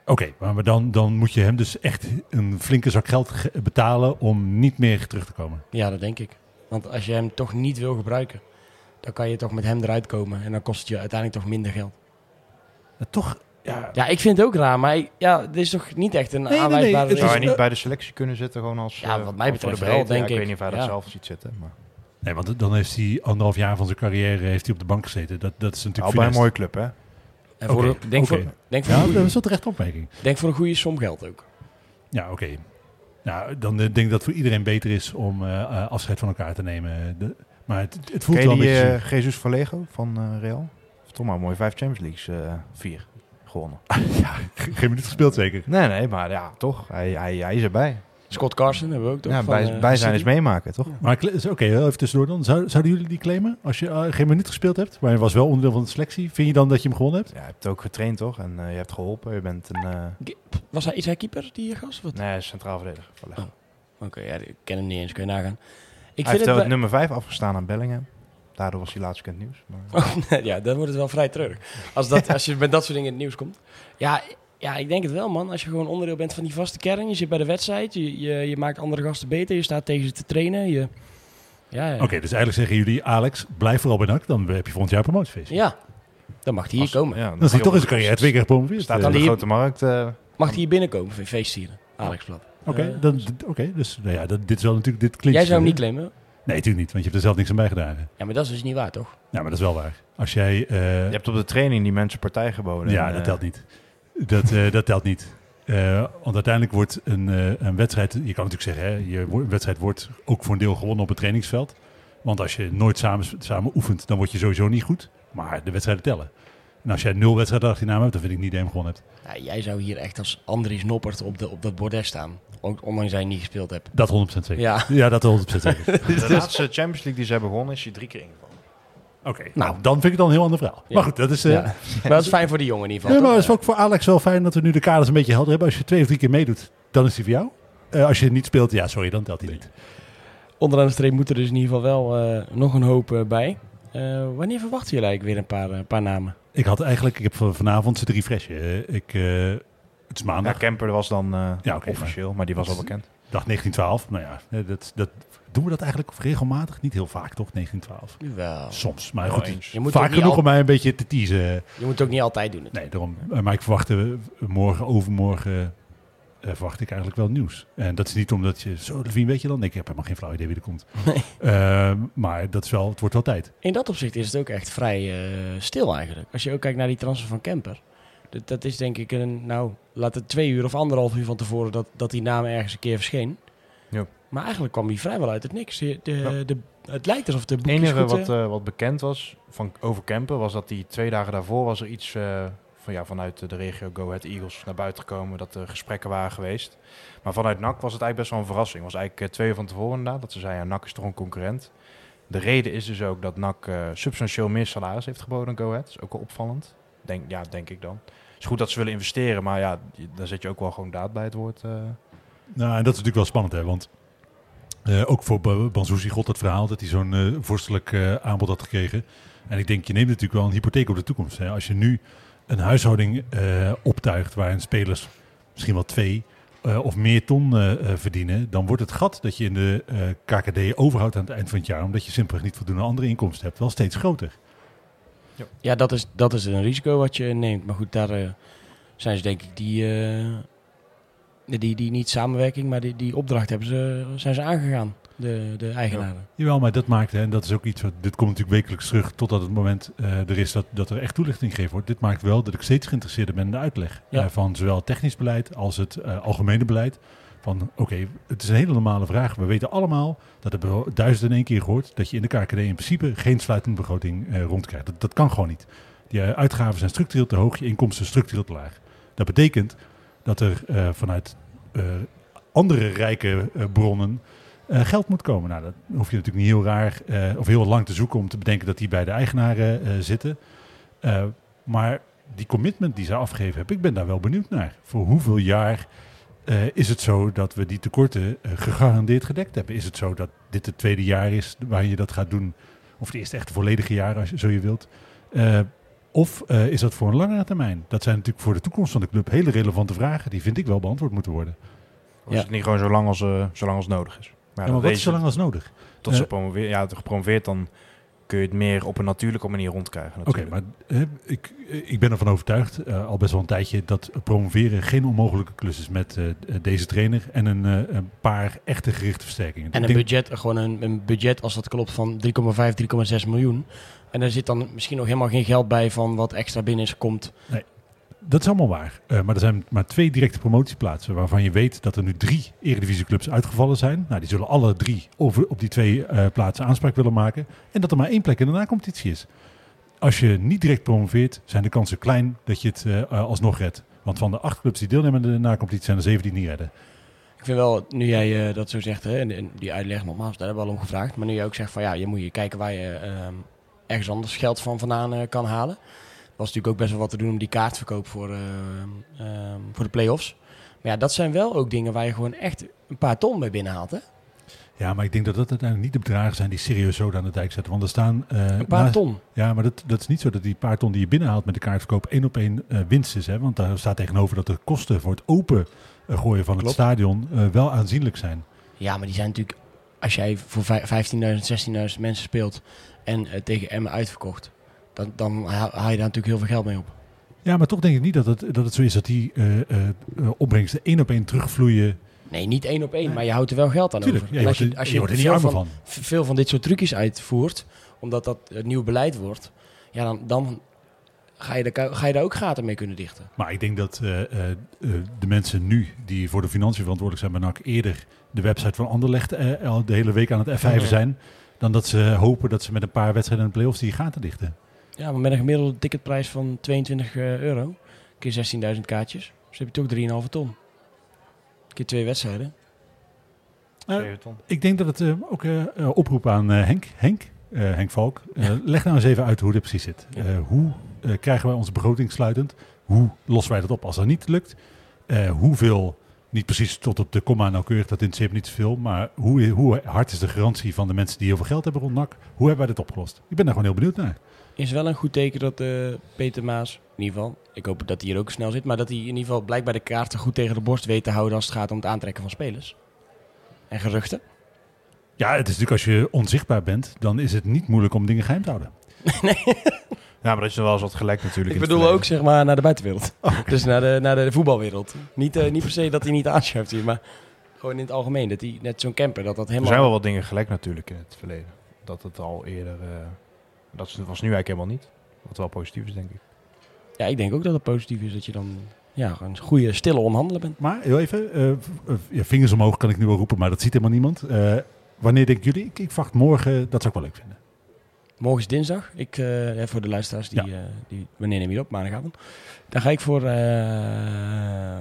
Oké, maar dan, dan moet je hem dus echt een flinke zak geld ge- betalen om niet meer terug te komen. Ja, dat denk ik. Want als je hem toch niet wil gebruiken, dan kan je toch met hem eruit komen. En dan kost het je uiteindelijk toch minder geld. Ja, toch, ja, Ja, ik vind het ook raar, maar ik- ja, dit is toch niet echt een nee, nee, aanwijsbare het Zou is- hij niet bij de selectie kunnen zitten gewoon als... Ja, eh, wat mij voor de betreft wel, breedte? Ja, denk ik. ik. weet niet of hij dat Ja. zelf ziet zitten. Maar... Nee, want dan heeft hij anderhalf jaar van zijn carrière heeft hij op de bank gezeten. Dat, dat is Al natuurlijk bij een mooie club, hè? En voor denk, voor, denk, voor Ja, dat is wel terecht opmerking. denk voor een goede som geld ook. Ja, oké. Nou, dan eh, denk ik dat het voor iedereen beter is om eh, afscheid van elkaar te nemen. De, maar het, het voelt Ken wel je een die beetje... eh, Jesus Vallejo van eh, Real? Toch maar mooi vijf Champions Leagues, eh, vier gewonnen. ge- geen minuut gespeeld zeker. Nee, nee, maar ja, toch. Hij, hij, hij is erbij. Scott Carson hebben we ook toch? Ja, van, bij, eh, bij zijn is meemaken, toch? Maar kle- is- oké, heel even tussendoor dan. Zou, zouden jullie die claimen als je eh, geen minuut gespeeld hebt? Maar je was wel onderdeel van de selectie. Vind je dan dat je hem gewonnen hebt? Ja, je hebt ook getraind, toch? En eh, je hebt geholpen. Je bent een eh, Was hij, is hij keeper, die gast? Wat? nee, centraal verdediger. Oh. Oké, ja, ik ken hem niet eens, kun je nagaan. Ik hij vind heeft het nummer 5 afgestaan aan Bellingham. Daardoor was hij laatst het nieuws. Maar... Oh, ja, dan wordt het wel vrij treurig. Als, dat, als je met dat soort dingen in het nieuws komt. Ja, ja, ik denk het wel, man. Als je gewoon onderdeel bent van die vaste kern. Je zit bij de wedstrijd. Je, je, je maakt andere gasten beter. Je staat tegen ze te trainen. Je, ja, ja. Oké, dus eigenlijk zeggen jullie, Alex, blijf vooral bij NAC. Dan heb je volgend jaar een promotiefeest. ja, dan mag hij hier Als- komen. Ja, Dan is hij toch in zijn carrière twee keer gepromoveerd. Staat Eh, aan de die- grote markt. eh, Mag hij hier binnenkomen voor feestvieren? Alex Plat. Oké, Eh, dan- oké, dus nou ja, dat, dit is wel natuurlijk, dit klinkt... Jij zou hem eh, niet claimen? Nee, natuurlijk niet, want je hebt er zelf niks aan bijgedragen. Ja, maar dat is dus niet waar, toch? Ja, maar dat is wel waar. Als jij... eh, je hebt op de training die mensen partij geboden. ja, En, dat eh, telt niet. Dat, eh, dat telt niet. Eh, want uiteindelijk wordt een, eh, een wedstrijd... Je kan natuurlijk zeggen, hè, je, wedstrijd wordt ook voor een deel gewonnen op het trainingsveld. Want als je nooit samen, samen oefent, dan word je sowieso niet goed. Maar de wedstrijden tellen. En als jij nul wedstrijden achter je naam hebt, dan vind ik niet dat je hem gewonnen hebt. Ja, jij zou hier echt als Andries Noppert op, de, op dat bordes staan. Ondanks dat je niet gespeeld hebt. Dat 100% zeker. Ja. Ja, dat 100% zeker. De laatste Champions League die ze hebben gewonnen is hij drie keer ingevallen. Oké, Nou. nou, dan vind ik het dan een heel ander verhaal. Ja. Maar goed, dat is... eh, Ja. Maar dat is fijn voor die jongen in ieder Ja, geval. maar het is ook voor Alex wel fijn dat we nu de kaders een beetje helder hebben. Als je twee of drie keer meedoet, dan is hij voor jou. Eh, als je niet speelt, ja, sorry, dan telt hij niet. Onderaan de streep moet er dus in ieder geval wel eh, nog een hoop bij. Eh, wanneer verwachten jullie eigenlijk weer een paar, paar namen? Ik had eigenlijk, ik heb van- vanavond zitten refreshen. Eh, ik, eh, het is Ja, Kemper was dan eh, Ja, officieel, maar, die was al bekend. dag 1912. Nou ja, dat, dat, doen we dat eigenlijk regelmatig? Niet heel vaak, toch? 1912. Wel. Soms, maar goed. Je moet, Vaak genoeg al- om mij een beetje te teasen. je moet het ook niet altijd doen. Nee, daarom. Eh, Maar ik verwacht eh, morgen, overmorgen, eh, verwacht ik eigenlijk wel nieuws. En dat is niet omdat je, zo Levine weet je dan? Nee, ik heb helemaal geen flauw idee wie er komt. Eh, maar dat is wel, het wordt wel tijd. In dat opzicht is het ook echt vrij eh, stil eigenlijk. Als je ook kijkt naar die transfer van Kemper. Dat, dat is denk ik een, nou, laat het twee uur of anderhalf uur van tevoren dat, dat die naam ergens een keer verscheen. Ja. Maar eigenlijk kwam die vrijwel uit het niks. De, de, Ja. de, het lijkt alsof de Het boekjes enige goed, wat, eh, eh, wat bekend was van, over Kemper was dat die twee dagen daarvoor was er iets eh, van, ja, vanuit de regio Go Ahead Eagles naar buiten gekomen dat er gesprekken waren geweest. Maar vanuit NAC was het eigenlijk best wel een verrassing. Het was eigenlijk twee uur van tevoren inderdaad, dat ze zeiden ja, NAC is toch een concurrent. De reden is dus ook dat NAC substantieel meer salaris heeft geboden dan Go Ahead. Dat is ook wel opvallend. Denk, ja, denk ik dan. Is goed dat ze willen investeren, maar ja, daar zet je ook wel gewoon daad bij het woord. eh. Nou, en dat is natuurlijk wel spannend, hè? Want eh, ook voor Ba- Banzuzi god het verhaal dat hij zo'n eh, vorstelijk aanbod had gekregen. En ik denk, je neemt natuurlijk wel een hypotheek op de toekomst. Hè? Als je nu een huishouding optuigt waarin spelers misschien wel twee of meer ton verdienen, dan wordt het gat dat je in de KKD overhoudt aan het eind van het jaar, omdat je simpelweg niet voldoende andere inkomsten hebt, wel steeds groter. Ja, dat is, dat is een risico wat je neemt. Maar goed, daar eh, zijn ze denk ik die, eh, die, die niet samenwerking, maar die, die opdracht hebben ze, zijn ze aangegaan, de, de eigenaren. Jawel, maar dat maakt, hè, en dat is ook iets wat, dit komt natuurlijk wekelijks terug totdat het moment eh, er is dat, dat er echt toelichting gegeven wordt. Dit maakt wel dat ik steeds geïnteresseerd ben in de uitleg Ja. van zowel het technisch beleid als het eh, algemene beleid. Van oké, het is een hele normale vraag. We weten allemaal, dat hebben we duizend in één keer gehoord, dat je in de KKD in principe geen sluitende begroting eh, rondkrijgt. Dat, dat kan gewoon niet. Die eh, uitgaven zijn structureel te hoog, je inkomsten structureel te laag. Dat betekent dat er eh, vanuit eh, andere rijke bronnen geld moet komen. Nou, dat hoef je natuurlijk niet heel raar of heel lang te zoeken om te bedenken dat die bij de eigenaren zitten. Maar die commitment die ze afgegeven hebben, ik ben daar wel benieuwd naar. Voor hoeveel jaar eh, is het zo dat we die tekorten eh, gegarandeerd gedekt hebben? Is het zo dat dit het tweede jaar is waarin je dat gaat doen? Of het eerste echt volledige jaar, als je zo je wilt? Eh, of is dat voor een langere termijn? Dat zijn natuurlijk voor de toekomst van de club hele relevante vragen. Die vind ik wel beantwoord moeten worden. Of is Ja. het niet gewoon zo lang als, zo lang als nodig is? Maar, Ja, maar wat is zo lang als nodig? Tot ze promoveert, ja, gepromoveerd, dan kun je het meer op een natuurlijke manier rondkrijgen. Oké, maar hè, ik, ik ben ervan overtuigd, eh, al best wel een tijdje, dat promoveren geen onmogelijke klus is met eh, deze trainer en een, eh, een paar echte gerichte versterkingen. En een denk- budget, gewoon een, een budget als dat klopt van 3,5, 3,6 miljoen. En daar zit dan misschien nog helemaal geen geld bij van wat extra binnen is komt. Dat is allemaal waar. Eh, maar er zijn maar twee directe promotieplaatsen waarvan je weet dat er nu drie eredivisieclubs uitgevallen zijn. Nou, die zullen alle drie over, op die twee eh, plaatsen aanspraak willen maken. En dat er maar één plek in de nacompetitie is. Als je niet direct promoveert, zijn de kansen klein dat je het eh, alsnog redt. Want van de acht clubs die deelnemen aan de nacompetitie zijn er zeven die niet redden. Ik vind wel, nu jij dat zo zegt, hè, en, die uitleg nogmaals, daar hebben we al om gevraagd. Maar nu jij ook zegt van ja, je moet je kijken waar je ehm, ergens anders geld van vandaan kan halen. Was natuurlijk ook best wel wat te doen om die kaartverkoop voor, ehm, ehm, voor de play-offs. Maar ja, dat zijn wel ook dingen waar je gewoon echt een paar ton mee binnenhaalt. Hè? Ja, maar ik denk dat dat uiteindelijk niet de bedragen zijn die serieus zo aan de dijk zetten. Want er staan... eh, Een paar naast- ton. Ja, maar dat, dat is niet zo dat die paar ton die je binnenhaalt met de kaartverkoop één op één eh, winst is. Hè? Want daar staat tegenover dat de kosten voor het open eh, gooien van het stadion eh, wel aanzienlijk zijn. Ja, maar die zijn natuurlijk... Als jij voor vij- 15.000, 16.000 mensen speelt en eh, tegen Emmen uitverkocht... Dan, dan haal je daar natuurlijk heel veel geld mee op. Ja, maar toch denk ik niet dat het, dat het zo is dat die eh, eh, opbrengsten één op één terugvloeien. Nee, niet één op één, maar je houdt er wel geld aan Tuurlijk, over. ja, En als je, er- als je je, wordt er niet veel, van, veel van dit soort trucjes uitvoert, omdat dat het nieuw beleid wordt, ja, dan, dan ga, je daar, ga je daar ook gaten mee kunnen dichten. Maar ik denk dat de mensen nu die voor de financiën verantwoordelijk zijn bij NAC eerder de website van Anderlecht al de hele week aan het F5 Ja. zijn. Dan dat ze hopen dat ze met een paar wedstrijden in de play-offs die gaten dichten. Ja, maar met een gemiddelde ticketprijs van 22 euro, keer 16.000 kaartjes, dus heb je toch 3,5 ton. Keer twee wedstrijden. Eh, ton. Ik denk dat het eh, ook eh, eh, oproep aan eh, Henk, Henk, eh, Henk Valk. Eh, leg nou eens even uit hoe dit precies zit. Ja. Eh, hoe eh, krijgen wij onze begroting sluitend? Hoe lossen wij dat op als dat niet lukt? Eh, hoeveel, niet precies tot op de komma nauwkeurig, dat interesseert me niet zoveel. Maar hoe, hoe hard is de garantie van de mensen die heel veel geld hebben rond NAC? Hoe hebben wij dit opgelost? Ik ben daar gewoon heel benieuwd naar. Is wel een goed teken dat eh, Peter Maas, in ieder geval, ik hoop dat hij hier ook snel zit, maar dat hij in ieder geval blijkbaar de kaarten goed tegen de borst weet te houden als het gaat om het aantrekken van spelers. En geruchten. Ja, het is natuurlijk als je onzichtbaar bent, dan is het niet moeilijk om dingen geheim te houden. Ja, maar dat is wel eens wat gelekt natuurlijk. Ik bedoel ook zeg maar naar de buitenwereld. Dus naar de, naar de voetbalwereld. Niet, eh, niet per se dat hij niet aanschuift hier, maar gewoon in het algemeen. Dat hij net zo'n camper, dat dat Er helemaal... zijn wel wat dingen gelekt natuurlijk in het verleden. Dat het al eerder... eh, dat was nu eigenlijk helemaal niet. Wat wel positief is, denk ik. Ja, ik denk ook dat het positief is dat je dan ja, een goede, stille onderhandelen bent. Maar heel even, eh, eh, ja, vingers omhoog kan ik nu wel roepen, maar dat ziet helemaal niemand. Eh, wanneer denken jullie? Ik, ik verwacht morgen, dat zou ik wel leuk vinden. Morgen is dinsdag. Ik, eh, voor de luisteraars, die, Ja. eh, die, wanneer neem je het op? Maandagavond. Dan ga ik voor eh,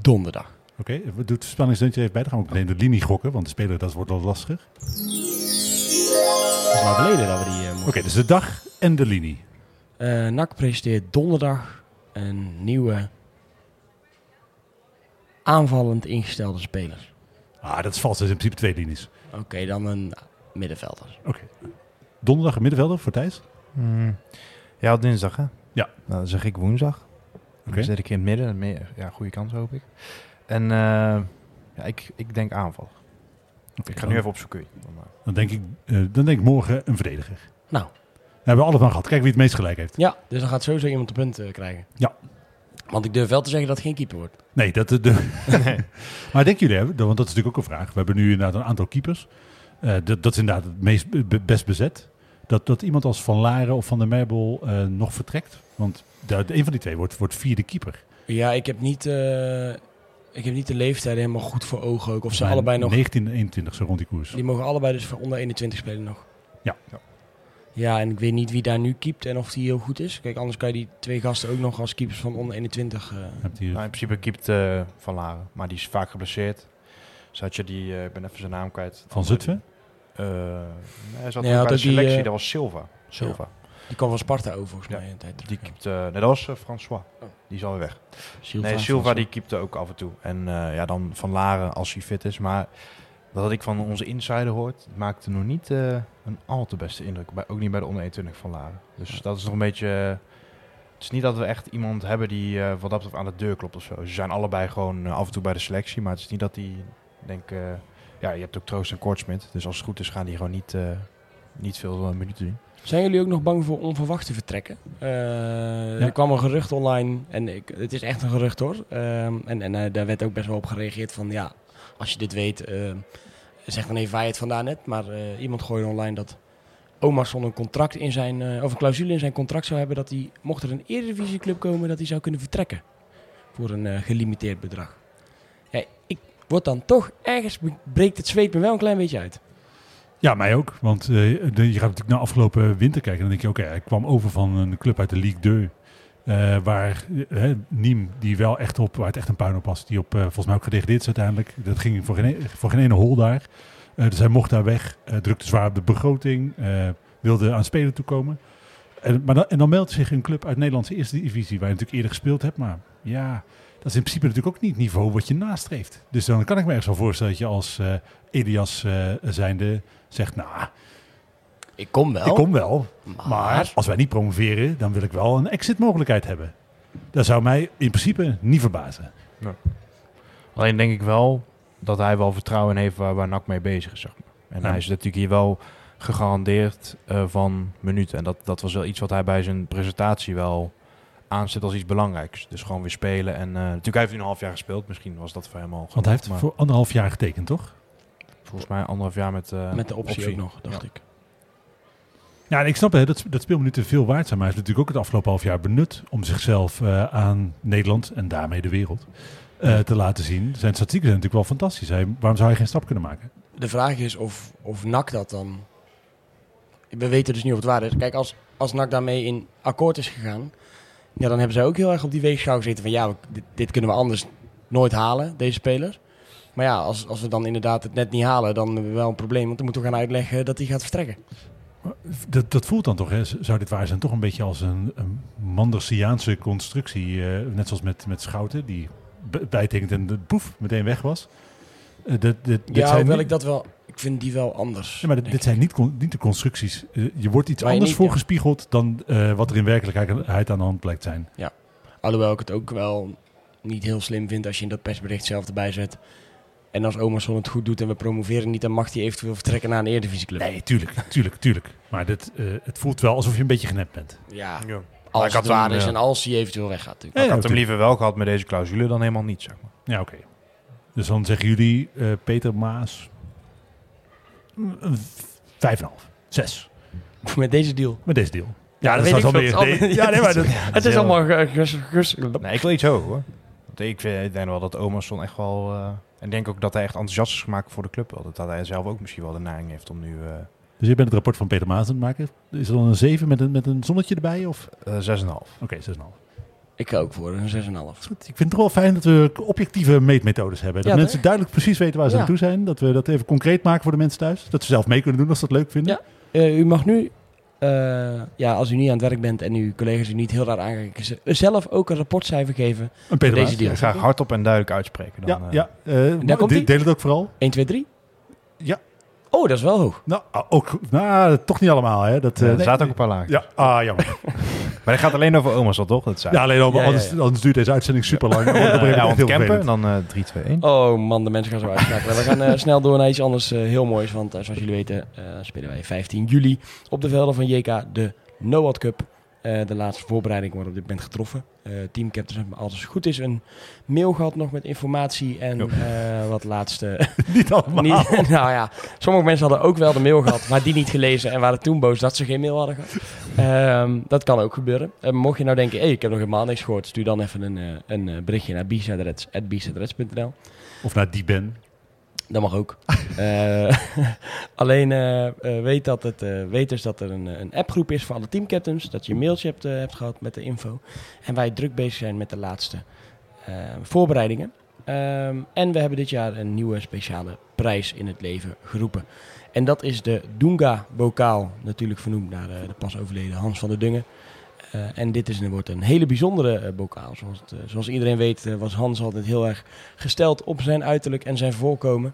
donderdag. Oké, we doen het spanningsdeuntje even bij. Dan gaan we ook meteen de linie gokken, want de speler dat wordt al lastiger. Dat is lang geleden dat we die Oké, dus de dag en de linie. Eh, NAC presenteert donderdag een nieuwe aanvallend ingestelde speler. Ah, dat is vals. Dat is in principe twee linies. Oké, dan een middenvelder. Oké. Donderdag een middenvelder voor Thijs. Hmm. Ja, dinsdag hè? Ja. Nou, dan zeg ik woensdag. Oké. Dan zit ik in het midden. Meer, ja, goede kans hoop ik. En eh, ja, ik, ik denk aanval. Oké, Ik ga dan, nu even opzoeken. Dan denk, ik, eh, dan denk ik morgen een verdediger. Nou. We hebben we allemaal gehad. Kijken wie het meest gelijk heeft. Ja, dus dan gaat sowieso iemand de punt eh, krijgen. Ja. Want ik durf wel te zeggen dat het geen keeper wordt. Nee, dat... De, maar denken jullie, hè, want dat is natuurlijk ook een vraag. We hebben nu inderdaad een aantal keepers. Eh, dat, dat is inderdaad het meest be- be- best bezet. Dat, dat iemand als Van Laren of Van der Merbel eh, nog vertrekt. Want de, een van die twee wordt, wordt vierde keeper. Ja, ik heb niet, eh, ik heb niet de leeftijd helemaal goed voor ogen ook. Of ze allebei nog... 19 en 21, zo rond die koers. Die mogen allebei dus voor onder 21 spelen nog. Ja. Ja. Ja, en ik weet niet wie daar nu keept en of die heel goed is. Kijk, anders kan je die twee gasten ook nog als keepers van onder 21... eh, Hebt hier- nou, in principe keept eh, Van Laren. Maar die is vaak geblesseerd. Zat je die... eh, ik ben even zijn naam kwijt. van Zutphen? Eh, nee, hij zat Nee, bij de die, selectie. eh, dat was Silva. Silva. die kwam van Sparta over volgens Ja, mij een tijd terug. Die ja. keept... eh, nee, dat was eh, François. Oh. Die is alweer weg. Silva, nee, Silva François. die keepte ook af en toe. En eh, ja, dan Van Laren als hij fit is. Maar wat ik van onze insider hoort, maakte nog niet eh, een al te beste indruk. Bij, ook niet bij de onder 21 van Laren. Dus dat is nog een beetje... het is niet dat we echt iemand hebben die eh, wat dat betreft aan de deur klopt of zo. Ze zijn allebei gewoon eh, af en toe bij de selectie. Maar het is niet dat die, denk ja, je hebt ook Troost en Kortsmit. Dus als het goed is gaan die gewoon niet, niet veel minuten doen. Zijn jullie ook nog bang voor onverwachte vertrekken? Er kwam een gerucht online, en ik, het is echt een gerucht hoor. Ehm, en en daar werd ook best wel op gereageerd van, ja, als je dit weet, eh, zeg dan even waar je het vandaan hebt. Maar eh, iemand gooide online dat Omarsson een contract in zijn, eh, of een clausule in zijn contract zou hebben dat hij, mocht er een eredivisieclub komen, dat hij zou kunnen vertrekken. Voor een gelimiteerd bedrag. Ja, ik word dan toch, ergens breekt het zweet me wel een klein beetje uit. Ja, mij ook. Want je gaat natuurlijk naar afgelopen winter kijken. En dan denk je, oké, hij kwam over van een club uit de Ligue 2. Eh, waar eh, Niem, die wel echt op, waar het echt een puin op was, die op, eh, volgens mij ook gedegradeerd is uiteindelijk. Dat ging voor geen, voor ene hol daar. Eh, dus hij mocht daar weg, drukte zwaar op de begroting, wilde aan spelen toekomen. En, maar dan, en dan meldt zich een club uit Nederlandse eerste divisie, waar je natuurlijk eerder gespeeld hebt. Maar ja, Dat is in principe natuurlijk ook niet het niveau wat je nastreeft. Dus dan kan ik me ergens wel voorstellen dat je als Elias zijnde zegt, nou, Ik kom wel. ik kom wel. maar, Maar als wij niet promoveren, dan wil ik wel een exit mogelijkheid hebben. Dat zou mij in principe niet verbazen. Alleen denk ik wel dat hij wel vertrouwen in heeft waar, waar NAC mee bezig is. Zeg maar. En Ja. hij is natuurlijk hier wel gegarandeerd eh, van minuten. En dat, dat was wel iets wat hij bij zijn presentatie wel aanzet als iets belangrijks. Dus gewoon weer spelen. En eh, natuurlijk hij heeft hij een half jaar gespeeld. Misschien was dat voor hem al Want hij heeft maar voor anderhalf jaar getekend, toch? volgens mij anderhalf jaar met, eh, met de optie, ook nog, dacht Ja. ik. Ja, en ik snap hè, dat, dat speelminuten veel waard zijn. Maar hij heeft natuurlijk ook het afgelopen half jaar benut om zichzelf eh, aan Nederland en daarmee de wereld eh, te laten zien. Zijn statistieken zijn natuurlijk wel fantastisch. Hij, waarom zou hij geen stap kunnen maken? De vraag is of, of NAC dat dan... We weten dus niet of het waar is. Kijk, als, als NAC daarmee in akkoord is gegaan... Ja, dan hebben zij ook heel erg op die weegschaal gezeten van... Ja, dit, dit kunnen we anders nooit halen, deze speler. Maar ja, als, als we dan inderdaad het net niet halen... dan hebben we wel een probleem. Want dan moeten we gaan uitleggen dat hij gaat vertrekken. Dat, dat voelt dan toch, hè? zou dit waar zijn, toch een beetje als een, een Mandersiaanse constructie. eh, net zoals met, met Schouten, die bijtekent en de poef meteen weg was. Eh, dit, dit, dit Ja, zijn hoewel niet- ik dat wel... Ik vind die wel anders. Ja, maar dit, zijn niet, de constructies. Eh, je wordt iets anders niet- ja. voorgespiegeld dan wat er in werkelijkheid aan de hand blijkt zijn. Alhoewel ik het ook wel niet heel slim vind als je in dat persbericht zelf erbij zet. En als Omerson het goed doet en we promoveren niet, dan mag hij eventueel vertrekken naar een eredivisieclub. Nee, tuurlijk, tuurlijk, tuurlijk. Maar dit, eh, het voelt wel alsof je een beetje genept bent. Ja, Ja. als ik had het waar hem, is ja. en als hij eventueel weggaat. natuurlijk. Ja, Ik had hem liever wel gehad met deze clausule dan helemaal niet, zeg maar. Ja, oké. Dus dan zeggen jullie, eh, Peter Maas, vijf en half, zes. Met deze deal. Met deze deal. Ja, dat is weet dan ik wel meer- Ja, nee, maar dat, Het is heel- allemaal Nee, ik wil iets hoger hoor. Want ik, vind, ik denk wel dat Omerson echt wel... eh, en denk ook dat hij echt enthousiast is gemaakt voor de club. wel. Dat hij zelf ook misschien wel de neiging heeft om nu eh dus je bent het rapport van Peter Maas aan het maken. Is er dan een zeven met een, met een zonnetje erbij? Of? eh 6,5. Oké, zes en een half. Ik ga ook voor een 6,5. Is goed. Ik vind het wel fijn dat we objectieve meetmethodes hebben. Dat Ja, mensen toch? duidelijk precies weten waar ze Ja. aan toe zijn. Dat we dat even concreet maken voor de mensen thuis. Dat ze zelf mee kunnen doen als ze dat leuk vinden. Ja. Eh, u mag nu, eh, ja, als u niet aan het werk bent en uw collega's u niet heel raar aankijken, z- zelf ook een rapportcijfer geven. Een Peter Deze deal. Ik ga hardop en duidelijk uitspreken. Dan, Ja, eh, ja. eh, daar komt de- ie. deel het ook vooral. 1, 2, 3? Ja. Oh, dat is wel hoog. Nou, ah, ook, nou, toch niet allemaal. Hè. Dat, ja, eh, er nee. staat ook een paar lagen. Ja, ah, jammer. Maar het gaat alleen over Omerson, toch? Dat zei Ja, alleen al, Ja, anders, ja. anders duurt deze uitzending super lang. ja, ja, want camper, dan eh 3, 2, 1. Oh man, de mensen gaan zo uitschakelen. We gaan eh, snel door naar iets anders eh, heel moois. Want eh, zoals jullie weten eh, spelen wij 15 juli op de velden van JK de NOAD Cup. Eh, de laatste voorbereiding wordt op dit moment getroffen. Eh teamcaptains hebben als het goed is een mail gehad nog met informatie en Jo. eh, wat laatste... niet allemaal. niet, nou ja, sommige mensen hadden ook wel de mail gehad, maar die niet gelezen en waren toen boos dat ze geen mail hadden gehad. Ehm, dat kan ook gebeuren. Mocht je nou denken, hey, ik heb nog helemaal niks gehoord, stuur dan even een, een berichtje naar bsadrets.bsadrets.nl. Of naar die Ben. Dat mag ook. Eh, alleen eh, weet, dat het, eh, weet dus dat er een, een appgroep is voor alle teamcaptains. Dat je een mailtje hebt, eh, gehad met de info. En wij druk bezig zijn met de laatste voorbereidingen. Ehm, en we hebben dit jaar een nieuwe speciale prijs in het leven geroepen. En dat is de Dunga Bokaal. Natuurlijk vernoemd naar de pas overleden Hans van der Dungen. Eh, en dit is, wordt een hele bijzondere eh, bokaal. Zoals, het, eh, zoals iedereen weet was Hans altijd heel erg gesteld op zijn uiterlijk en zijn voorkomen.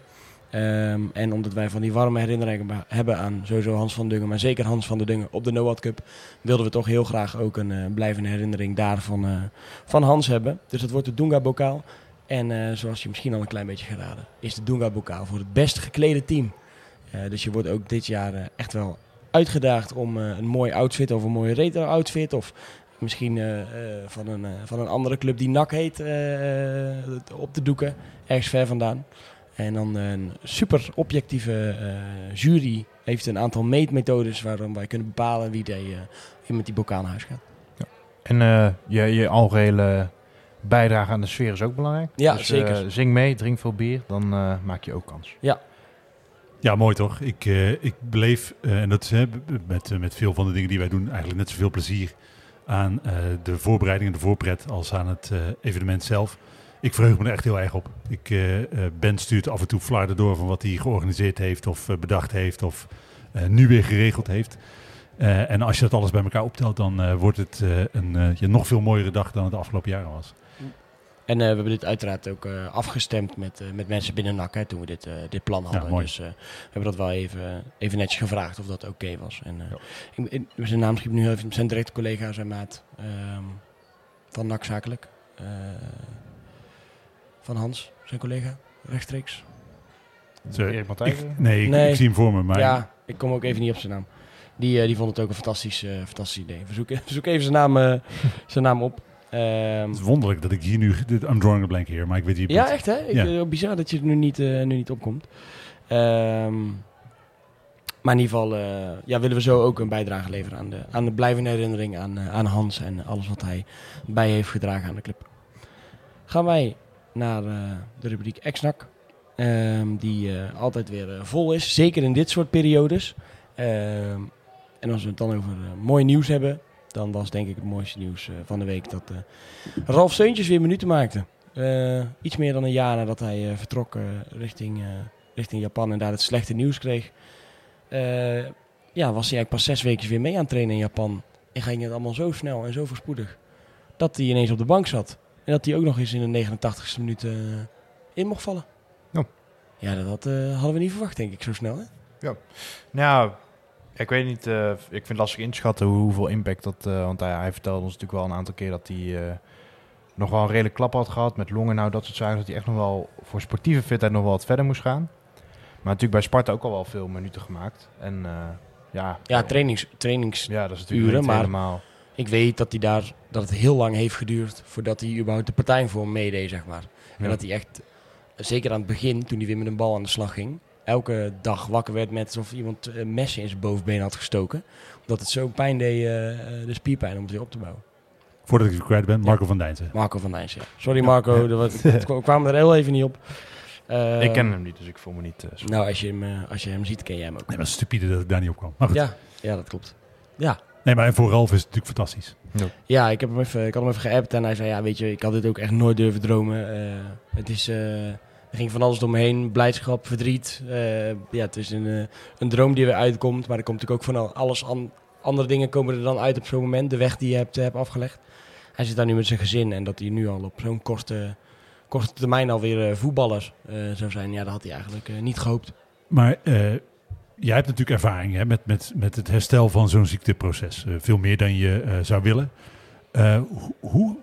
Ehm, en omdat wij van die warme herinneringen be- hebben aan sowieso Hans van Dungen, maar zeker Hans van der Dungen op de NOAD Cup, wilden we toch heel graag ook een blijvende herinnering daarvan van Hans hebben. Dus dat wordt de Dunga Bokaal. En zoals je misschien al een klein beetje geraden, is de Dunga Bokaal voor het best geklede team. Dus je wordt ook dit jaar echt wel uitgedaagd om eh, een mooi outfit of een mooie retro outfit of misschien eh, eh, van, een, van een andere club die NAC heet op te doeken, ergens ver vandaan. En dan een super objectieve jury heeft een aantal meetmethodes waarom wij kunnen bepalen wie, die, wie met die bokaal naar huis gaat. En eh, je, je algehele bijdrage aan de sfeer is ook belangrijk. Ja, Dus, zeker. zing mee, drink veel bier, dan maak je ook kans. Ja, mooi toch? Ik, eh, ik beleef, eh, en dat is met, eh, met veel van de dingen die wij doen, eigenlijk net zoveel plezier aan de voorbereiding en de voorpret als aan het evenement zelf. Ik verheug me er echt heel erg op. Ik, ben stuurt af en toe flarden door van wat hij georganiseerd heeft of bedacht heeft of nu weer geregeld heeft. En als je dat alles bij elkaar optelt, dan wordt het een ja, nog veel mooiere dag dan het afgelopen jaren was. En eh, we hebben dit uiteraard ook eh, afgestemd met, eh, met mensen binnen NAC hè, toen we dit, eh, dit plan hadden. mooi. dus eh, we hebben dat wel even, even netjes gevraagd of dat oké was. En, eh, ik, ik- zijn naam schiet me nu even, zijn directe collega, zijn maat ehm, van NAC zakelijk. Eh, van Hans, zijn collega, rechtstreeks. Zo, Erik Matthijssen? ik- nee, ik, Nee. ik zie hem voor me. Maar Ja, ik kom ook even niet op zijn naam. Die, die vond het ook een fantastisch, eh, fantastisch idee. We zoeken even zijn naam, zijn naam op. Ehm, het is wonderlijk dat ik hier nu... I'm drawing a blank here, maar ik weet je ja, echt hè? Ik, Ja. eh, bizar dat je er nu niet, eh, nu niet opkomt. Ehm, maar in ieder geval eh, ja, willen we zo ook een bijdrage leveren aan de, aan de blijvende herinnering aan, aan Hans en alles wat hij bij heeft gedragen aan de club. Gaan wij naar de rubriek Exnak. Ehm, die altijd weer vol is, zeker in dit soort periodes. Ehm, en als we het dan over mooi nieuws hebben, dan was denk ik het mooiste nieuws eh, van de week dat eh, Ralf Seuntjes weer minuten maakte. Eh, iets meer dan een jaar nadat hij vertrok richting, richting Japan en daar het slechte nieuws kreeg. ja, was hij eigenlijk pas zes weken weer mee aan het trainen in Japan. En ging het allemaal zo snel en zo voorspoedig. Dat hij ineens op de bank zat. En dat hij ook nog eens in de 89ste minuut in mocht vallen. Ja. Ja, dat had, hadden we niet verwacht, denk ik, zo snel. Hè? Nou, ik weet niet. eh, ik vind het lastig inschatten hoe- hoeveel impact dat. eh, want hij, hij vertelde ons natuurlijk wel een aantal keer dat hij eh, nog wel een redelijk klap had gehad met longen. Nou, dat soort zaken. Dat hij echt nog wel voor sportieve fitheid nog wel wat verder moest gaan. Maar natuurlijk bij Sparta ook al wel veel minuten gemaakt. En ja, Ja, trainings, trainings. ja, dat is natuurlijk uren, maar- helemaal. Ik weet dat, hij daar, dat het heel lang heeft geduurd voordat hij überhaupt de partij voor hem meedeed, zeg maar. En Ja. dat hij echt, zeker aan het begin, toen hij weer met een bal aan de slag ging, elke dag wakker werd met alsof iemand een mes in zijn bovenbeen had gestoken. Omdat het zo pijn deed, eh, eh, de spierpijn, om het weer op te bouwen. Voordat ik het kwijt ben, Marco van Dijnsen. Marco van Dijns, ja. Sorry Marco, dat was- het kwam- er heel even niet op. Eh, ik ken hem niet, dus ik voel me niet. eh, zo- Nou, als je, hem, eh, als je hem ziet, ken jij hem ook. Nee, maar stupide dat ik daar niet op kwam. Maar goed. Ja, ja, dat klopt. Ja, Nee, maar voor Ralf is het natuurlijk fantastisch. Ja, ik, heb hem even, ik had hem even geappt en hij zei, ja, weet je, ik had dit ook echt nooit durven dromen. Eh, het is, eh, er ging van alles door me heen, blijdschap, verdriet. Eh, ja, het is een, eh, een droom die weer uitkomt, maar er komt natuurlijk ook van al- alles an, andere dingen komen er dan uit op zo'n moment, de weg die je hebt, hebt afgelegd. Hij zit daar nu met zijn gezin en dat hij nu al op zo'n korte, korte termijn alweer eh voetballer eh, zou zijn, ja, dat had hij eigenlijk eh, niet gehoopt. Maar eh, jij hebt natuurlijk ervaring hè, met, met, met het herstel van zo'n ziekteproces. Eh, veel meer dan je eh, zou willen. Eh, hoe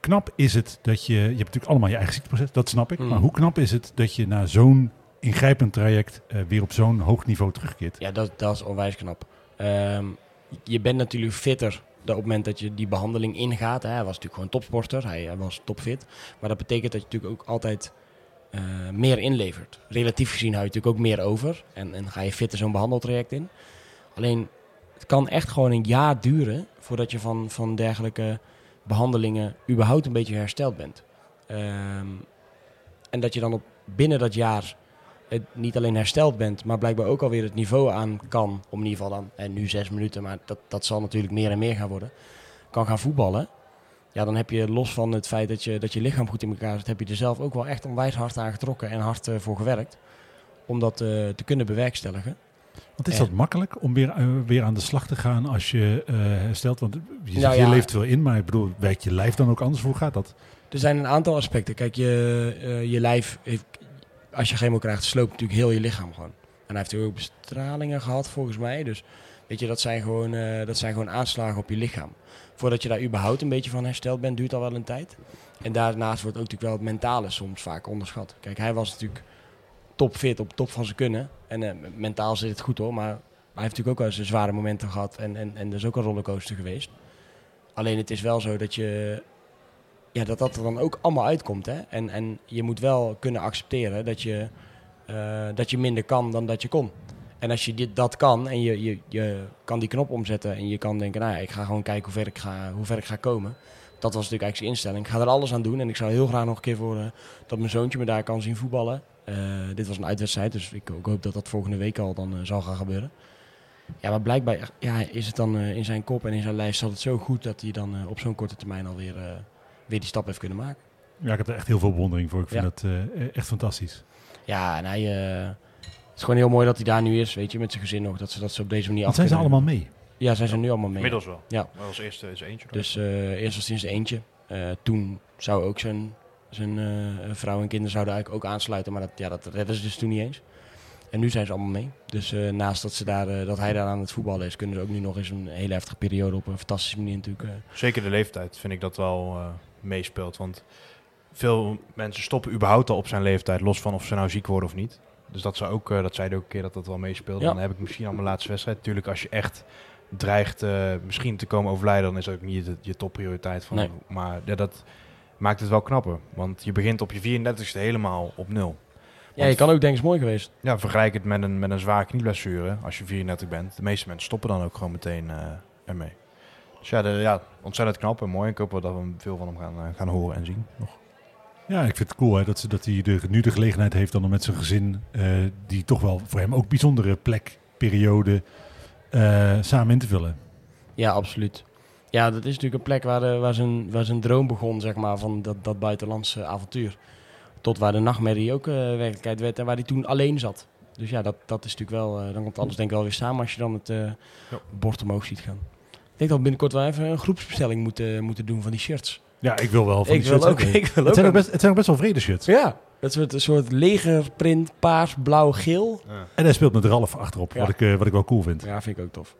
knap is het dat je... Je hebt natuurlijk allemaal je eigen ziekteproces, dat snap ik. Mm. Maar hoe knap is het dat je na zo'n ingrijpend traject eh, weer op zo'n hoog niveau terugkeert? Ja, dat, dat is onwijs knap. Ehm, je bent natuurlijk fitter op het moment dat je die behandeling ingaat. Hè. Hij was natuurlijk gewoon topsporter, hij, hij was topfit. Maar dat betekent dat je natuurlijk ook altijd eh, meer inlevert. Relatief gezien hou je natuurlijk ook meer over. En, en ga je fitter zo'n behandeltraject in. Alleen, het kan echt gewoon een jaar duren voordat je van, van dergelijke behandelingen überhaupt een beetje hersteld bent. Ehm, en dat je dan op, binnen dat jaar niet alleen hersteld bent, maar blijkbaar ook alweer het niveau aan kan, om in ieder geval dan, en nu zes minuten, maar dat, dat zal natuurlijk meer en meer gaan worden, kan gaan voetballen. Ja, dan heb je los van het feit dat je, dat je lichaam goed in elkaar zit, heb je er zelf ook wel echt onwijs hard aan getrokken en hard eh, voor gewerkt. Om dat eh, te kunnen bewerkstelligen. Want is dat makkelijk om weer, eh, weer aan de slag te gaan als je eh, herstelt? Want je, Nou je ja. leeft wel in, maar ik bedoel, werkt je lijf dan ook anders? Hoe gaat dat? Er zijn een aantal aspecten. Kijk, je, eh, je lijf, heeft, als je chemo krijgt, sloopt natuurlijk heel je lichaam gewoon. En hij heeft ook bestralingen gehad, volgens mij. Dus weet je, dat zijn, gewoon, dat zijn gewoon aanslagen op je lichaam. Voordat je daar überhaupt een beetje van hersteld bent, duurt al wel een tijd. En daarnaast wordt ook natuurlijk wel het mentale soms vaak onderschat. Kijk, hij was natuurlijk topfit, op top van zijn kunnen. En eh, mentaal zit het goed hoor, maar hij heeft natuurlijk ook wel zijn zware momenten gehad. En, en, en er is ook een rollercoaster geweest. Alleen het is wel zo dat je ja, dat dat er dan ook allemaal uitkomt. Hè? En, en je moet wel kunnen accepteren dat je, eh, dat je minder kan dan dat je kon. En als je dit, dat kan en je, je, je kan die knop omzetten en je kan denken, nou ja, ik ga gewoon kijken hoe ver ik ga, hoe ver ik ga komen. Dat was natuurlijk eigenlijk zijn instelling. Ik ga er alles aan doen en ik zou heel graag nog een keer voor eh, dat mijn zoontje me daar kan zien voetballen. Eh, dit was een uitwedstrijd, dus ik, ik hoop dat dat volgende week al dan eh, zal gaan gebeuren. Ja, maar blijkbaar ja, is het dan eh, in zijn kop en in zijn lijst zat het zo goed dat hij dan eh, op zo'n korte termijn alweer eh, weer die stap heeft kunnen maken. Ja, ik heb er echt heel veel bewondering voor. Ik vind Ja. dat eh, echt fantastisch. Ja, en hij, het is gewoon heel mooi dat hij daar nu is, weet je, met zijn gezin nog. Dat ze dat ze op deze manier Want af zijn ze allemaal mee? Ja, zijn ze nu allemaal mee. Inmiddels wel. Ja. Maar als eerste is eentje. Dus eh, eerst was het in zijn eentje. Eh, toen zou ook zijn Zijn eh, vrouw en kinderen zouden eigenlijk ook aansluiten, maar dat, ja, dat redden ze dus toen niet eens. En nu zijn ze allemaal mee. Dus eh, naast dat, ze daar, eh, dat hij daar aan het voetballen is, kunnen ze ook nu nog eens een hele heftige periode op een fantastische manier natuurlijk. eh, Zeker de leeftijd vind ik dat wel eh, meespeelt. Want veel mensen stoppen überhaupt al op zijn leeftijd, los van of ze nou ziek worden of niet. Dus dat, zou ook, eh, dat zeiden ook een keer dat dat wel meespeelt. Ja. Dan heb ik misschien al mijn laatste wedstrijd. Natuurlijk, als je echt dreigt eh, misschien te komen overlijden, dan is dat ook niet je, je topprioriteit. Van, Nee. Maar ja, dat maakt het wel knapper. Want je begint op je 34ste helemaal op nul. Ja, je kan ook denken, is mooi geweest. Ja, vergelijk het met een, met een zware knieblessure als je 34 bent. De meeste mensen stoppen dan ook gewoon meteen eh, ermee. Dus ja, de, ja, ontzettend knap en mooi. Ik hoop wel dat we veel van hem gaan, eh, gaan horen en zien. Nog. Ja, ik vind het cool hè, dat, ze, dat hij de, nu de gelegenheid heeft dan om met zijn gezin, eh, die toch wel voor hem ook bijzondere plek, periode, eh, samen in te vullen. Ja, absoluut. Ja, dat is natuurlijk een plek waar, de, waar, zijn, waar zijn droom begon, zeg maar, van dat, dat buitenlandse avontuur. Tot waar de nachtmerrie ook eh, werkelijkheid werd en waar hij toen alleen zat. Dus ja, dat, dat is natuurlijk wel, eh, dan komt alles denk ik wel weer samen als je dan het eh, bord omhoog ziet gaan. Ik denk dat we binnenkort wel even een groepsbestelling moeten, moeten doen van die shirts. Ja, ik wil wel van Ik die wil shirts ook, ik wil Het zijn, ook best, het zijn ook best wel vrede shirts. Ja, dat soort, een soort legerprint, paars, blauw, geel. En hij speelt met Ralf achterop, Ja. wat, ik, eh, wat ik wel cool vind. Ja, vind ik ook tof.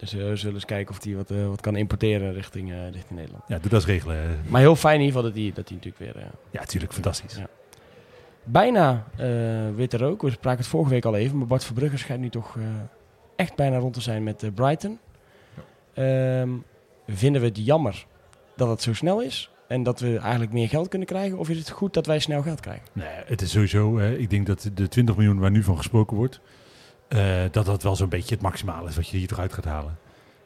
Dus eh, we zullen eens kijken of hij wat, eh, wat kan importeren richting, eh, richting Nederland. Ja, doe dat eens regelen. Maar heel fijn in ieder geval dat hij, dat natuurlijk weer... Ja, natuurlijk, fantastisch. Ja. bijna witte rook. We spraken het vorige week al even. Maar Bart Verbrugge schijnt nu toch echt bijna rond te zijn met Brighton. Ehm, vinden we het jammer dat het zo snel is? En dat we eigenlijk meer geld kunnen krijgen? Of is het goed dat wij snel geld krijgen? Nee, het is sowieso, ik denk dat de 20 miljoen waar nu van gesproken wordt, eh, dat dat wel zo'n beetje het maximale is wat je hier toch uit gaat halen.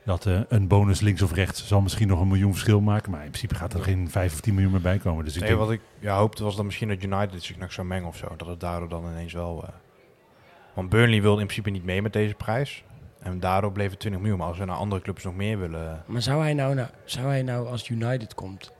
Dat eh, een bonus links of rechts zal misschien nog een miljoen verschil maken, maar in principe gaat er geen 5 of 10 miljoen meer bij komen. Dus ik Nee, denk, wat ik ja, hoopte was dan misschien dat United zich nog zou mengen of zo. Dat het daardoor dan ineens wel... eh, want Burnley wilde in principe niet mee met deze prijs. En daardoor bleef het 20 miljoen. Maar als we naar andere clubs nog meer willen... Maar zou hij nou, nou, zou hij nou als United komt...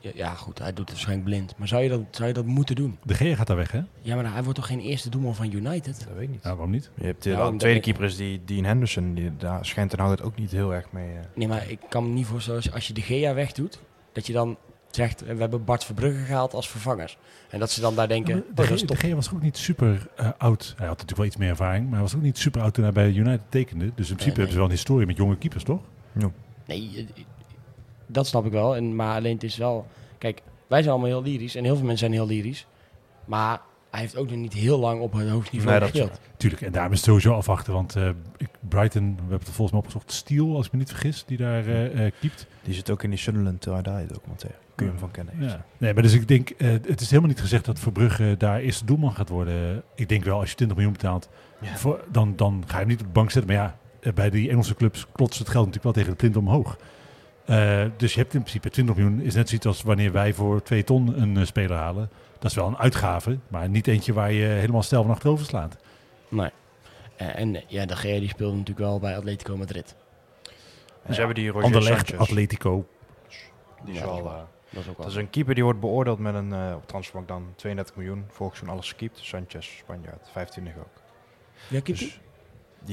Ja, ja, goed, hij doet het waarschijnlijk blind. Maar zou je dat, zou je dat moeten doen? de Gea gaat daar weg, hè? Ja, maar hij wordt toch geen eerste doelman van United? Dat weet ik niet. Nou, waarom niet? Je hebt de, Ja, de omdat tweede ik- keeper is die Dean Henderson. Die, daar schijnt ten het ook niet heel erg mee... eh. Nee, maar ik kan me niet voorstellen, als je- als je de Gea wegdoet, dat je dan zegt, eh, we hebben Bart Verbrugge gehaald als vervangers. En dat ze dan daar denken, Ja, oh, de, is Gea- de Gea was ook niet super eh, oud. Hij had natuurlijk wel iets meer ervaring, maar hij was ook niet super oud toen hij bij United tekende. Dus in principe nee. hebben ze wel een historie met jonge keepers, toch? Nee, eh, dat snap ik wel. En, maar alleen het is wel, kijk, wij zijn allemaal heel lyrisch en heel veel mensen zijn heel lyrisch. Maar hij heeft ook nog niet heel lang op het hoogste niveau Nee, gespeeld. Tuurlijk, en daarom is het sowieso afwachten, want eh, ik- Brighton, we hebben het volgens mij opgezocht, Steel, als ik me niet vergis, die daar eh eh, keept. Die zit ook in die Sunderland Die documentaire. Kun je hem van kennen? Ja. Nee, maar dus ik denk, het is helemaal niet gezegd dat Verbrugge daar eerste doelman gaat worden. Ik denk wel, als je 20 miljoen betaalt, Ja. voor, dan, dan ga je hem niet op de bank zetten. Maar ja, bij die Engelse clubs klotst het geld natuurlijk wel tegen de plint omhoog. Eh, dus je hebt in principe 20 miljoen, is net zoiets als wanneer wij voor 2 ton een eh, speler halen. Dat is wel een uitgave, maar niet eentje waar je helemaal stijl van achterover slaat. Nee. Eh, en ja, de Gea die speelde natuurlijk wel bij Atletico Madrid. En ze hebben die Roger Anderlecht, Sanchez. Atletico. Die is Ja, dat wel, is waar. Dat is ook wel. dat is een keeper die wordt beoordeeld met een eh op transferbank dan 32 miljoen. Vorig seizoen alles gekiept. Sanchez, Spanjaard, 25 ook. Ja, keept Dus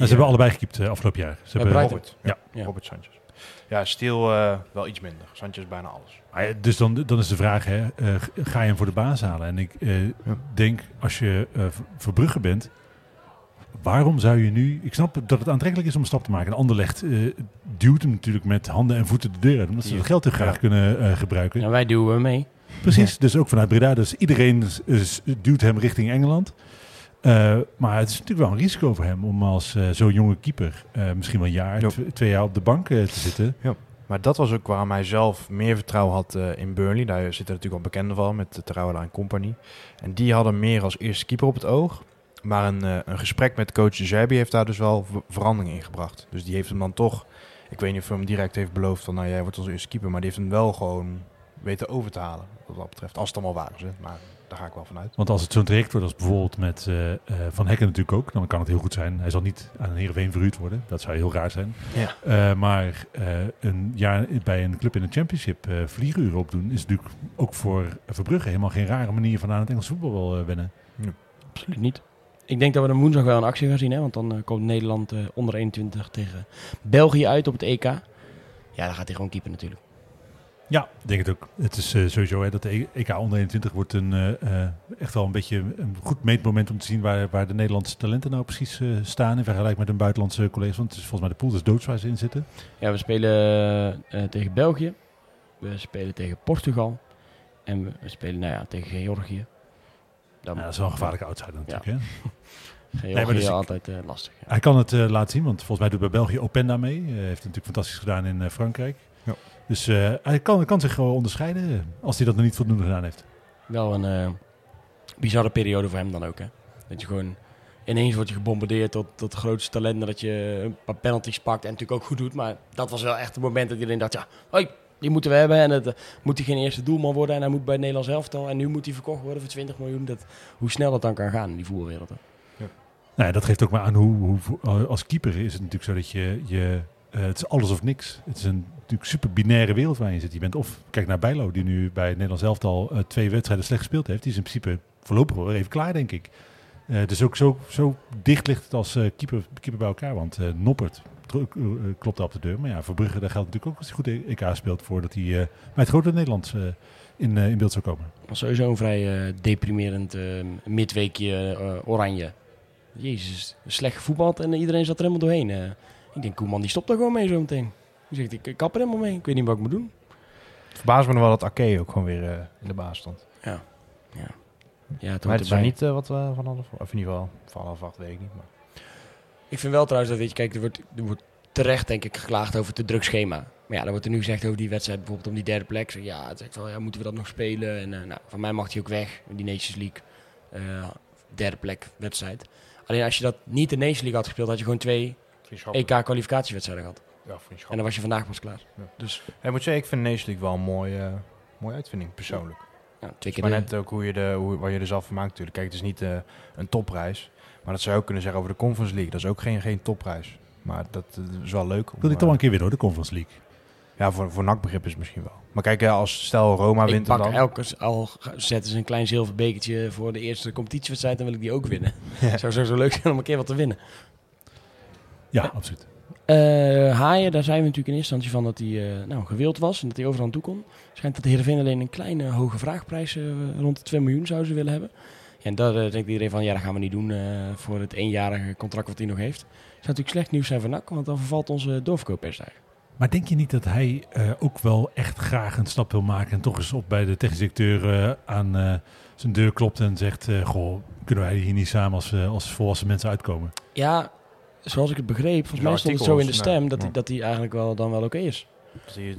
ze hebben allebei gekiept afgelopen jaar. Ze hebben. Robert, ja, Ja. Robert Sanchez. Ja, Steel eh, wel iets minder. Sanchez bijna alles. Ja, dus dan, dan is de vraag, hè, eh, ga je hem voor de baas halen? En ik eh, denk, als je eh, Ver- Verbrugge bent, waarom zou je nu... Ik snap dat het aantrekkelijk is om een stap te maken. En Anderlecht eh, duwt hem natuurlijk met handen en voeten de deur uit, omdat ze het geld heel graag Ja. kunnen eh, gebruiken. Ja, wij duwen hem mee. Precies, dus ook vanuit Breda. Dus iedereen duwt hem richting Engeland. Eh, maar het is natuurlijk wel een risico voor hem om als eh, zo'n jonge keeper eh, misschien wel een jaar, Ja. tw- twee jaar op de bank te zitten. Maar dat was ook waarom hij zelf meer vertrouwen had in Burnley. Daar zitten natuurlijk al bekende van met de Trouwela en company. En die hadden meer als eerste keeper op het oog. Maar een, een gesprek met coach De Zerbi heeft daar dus wel ver- verandering in gebracht. Dus die heeft hem dan toch... Ik weet niet of hij hem direct heeft beloofd van... Nou, jij wordt onze eerste keeper. Maar die heeft hem wel gewoon weten over te halen. Wat dat betreft. Als het allemaal waar is. Hè. Maar daar ga ik wel vanuit. Want als het zo'n traject wordt als bijvoorbeeld met eh, eh, Van Hekken natuurlijk ook, dan kan het heel goed zijn. Hij zal niet aan een Heerenveen verhuurd worden. Dat zou heel raar zijn. Ja. Eh, maar eh, een jaar bij een club in de championship eh vlieguren opdoen is natuurlijk ook voor Verbrugge helemaal geen rare manier van aan het Engels voetbal wel wennen. Absoluut niet. Ik denk dat we dan woensdag wel een actie gaan zien, hè? want dan komt Nederland eh, onder 21 tegen België uit op het EK. Ja, dan gaat hij gewoon keeper natuurlijk. Ja, ik denk het ook. Het is eh, sowieso hè, dat de EK onder 21 wordt een, eh, eh, echt wel een beetje een goed meetmoment om te zien waar, waar de Nederlandse talenten nou precies eh, staan in vergelijking met hun buitenlandse collega's. Want het is volgens mij de pool is doods waar ze in zitten. Ja, we spelen eh, tegen België. We spelen tegen Portugal. En we, we spelen nou ja, tegen Georgië. Dan, Ja, dat is wel een gevaarlijke outsider natuurlijk. Hè? Georgië Nee, maar dus ik- altijd lastig. Ja. Hij kan het laten zien, want volgens mij doet bij België Openda mee. Hij heeft het natuurlijk fantastisch gedaan in eh, Frankrijk. Ja. Dus eh, hij kan, kan zich gewoon onderscheiden eh, als hij dat nog niet voldoende gedaan heeft. Wel een eh, bizarre periode voor hem dan ook. Hè? Dat je gewoon ineens wordt je gebombardeerd tot, tot het grootste talent. Dat je een paar penalties pakt en natuurlijk ook goed doet. Maar dat was wel echt het moment dat iedereen dacht, ja, hoi, die moeten we hebben. En het, moet hij geen eerste doelman worden en hij moet bij het Nederlands elftal. En nu moet hij verkocht worden voor 20 miljoen. Dat, hoe snel dat dan kan gaan in die voetbalwereld. hè. Nou, ja, dat geeft ook maar aan hoe, hoe als keeper is het natuurlijk zo dat je, je eh, het is alles of niks. Het is een natuurlijk super binaire wereld waar je zit. Je bent of kijk naar Bijlo die nu bij het Nederlands elftal eh, twee wedstrijden slecht gespeeld heeft. Die is in principe voorlopig wel even klaar, denk ik. Eh, dus ook zo, zo dicht ligt het als keeper, keeper bij elkaar. Want Noppert klopt op de deur. Maar ja, voor Brugge daar geldt natuurlijk ook als hij goed EK speelt voordat hij bij het grote Nederlands in, in beeld zou komen. Was sowieso een vrij deprimerend midweekje oranje. Jezus, slecht gevoetbald en iedereen zat er helemaal doorheen. Eh. ik denk, Koeman die stopt er gewoon mee zo meteen. Die zegt, ik, ik kap er helemaal mee. Ik weet niet wat ik moet doen. Het verbaast me nog wel dat Ake ook gewoon weer eh, in de baas stond. Ja, het Maar het is niet eh, wat we van hadden. Of in ieder geval van half acht weet ik niet. Maar. Ik vind wel trouwens dat, weet je, kijk, er wordt, er wordt terecht denk ik geklaagd over het te druk schema. Maar ja, dan wordt er nu gezegd over die wedstrijd bijvoorbeeld om die derde plek. Zeg, ja, het echt wel, ja, moeten we dat nog spelen? En eh, nou, van mij mag hij ook weg, die Nations League. eh, derde plek wedstrijd. Alleen als je dat niet de Nations League had gespeeld, had je gewoon twee EK-kwalificatiewedstrijden gehad. Ja, vriendschap. En dan was je vandaag pas klaar. Ja. Dus Ik moet zeggen, ik vind Nation League wel een mooie, eh, mooie uitvinding, persoonlijk. ja, twee Maar keer de- net ook hoe je, de, hoe, waar je er zelf van maakt natuurlijk. Kijk, het is niet eh, een topprijs. Maar dat zou je ook kunnen zeggen over de Conference League. Dat is ook geen, geen topprijs. Maar dat eh, is wel leuk. om, Wil ik toch wel een keer weer door de Conference League. Ja, voor, voor NAC-begrip is het misschien wel. Maar kijk, als stel Roma ik wint pak dan. elke, al zetten ze een klein zilver bekertje voor de eerste competitiewedstrijd, dan wil ik die ook winnen. Ja. Zou zo, zo leuk zijn om een keer wat te winnen. Ja, absoluut. Eh Haaien, daar zijn we natuurlijk in eerste instantie van dat hij eh, nou, gewild was en dat hij overal aan toe kon. Schijnt dat de Heerenveen alleen een kleine hoge vraagprijs eh, rond de 2 miljoen zouden ze willen hebben. Ja, en daar eh, denkt iedereen van, ja, dat gaan we niet doen eh, voor het eenjarige contract wat hij nog heeft. Dat zou natuurlijk slecht nieuws zijn voor NAC, want dan vervalt onze doorverkooppercentage. Maar denk je niet dat hij eh, ook wel echt graag een stap wil maken en toch eens op bij de technische directeur eh, aan eh, zijn deur klopt en zegt: eh, Goh, kunnen wij hier niet samen als, eh, als volwassen mensen uitkomen? Ja, zoals ik het begreep, volgens mij stond het zo in de stem nee. dat, hij, dat hij eigenlijk wel, dan wel oké is.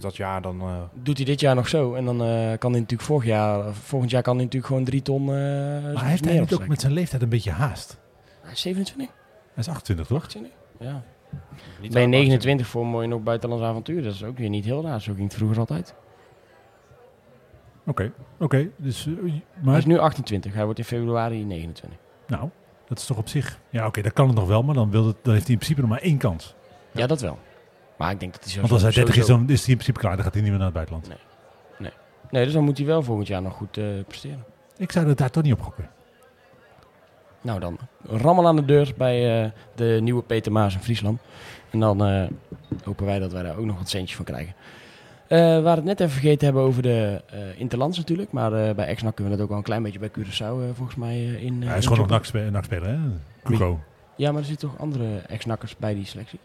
Dat jaar dan... eh, Doet hij dit jaar nog zo en dan eh, kan hij natuurlijk vorig jaar, volgend jaar kan hij natuurlijk gewoon drie ton eh Maar heeft hij niet ook met zijn leeftijd een beetje haast? Hij is 27? Hij is 28, toch? 28? Ja. niet Ben je aan- 29 voor een mooi nog buitenlands avontuur? Dat is ook weer niet heel raar. Zo ging het vroeger altijd. Oké, oké. dus, eh, Hij maar is nu 28. Hij wordt in februari 29. nou, dat is toch op zich. Ja, oké, dat kan het nog wel, maar dan, wil het, dan heeft hij in principe nog maar één kans. Ja, dat wel. Maar ik denk dat hij zo Want als hij 30 is, dan is hij in principe klaar. Dan gaat hij niet meer naar het buitenland. Nee, dus dan moet hij wel volgend jaar nog goed eh, presteren. Ik zou het daar toch niet op gokken. Nou dan, rammel aan de deur bij eh, de nieuwe Peter Maas in Friesland. En dan eh, hopen wij dat wij daar ook nog wat centjes van krijgen. Eh we waren het net even vergeten hebben over de eh Interlands natuurlijk. Maar eh, bij Exnak kunnen we dat ook wel een klein beetje bij Curaçao volgens mij eh, in. eh, hij is in gewoon nog Joppen. nacht nakspeler, hè? Kuko. Ja, maar er zitten toch andere Exnakkers bij die selectie?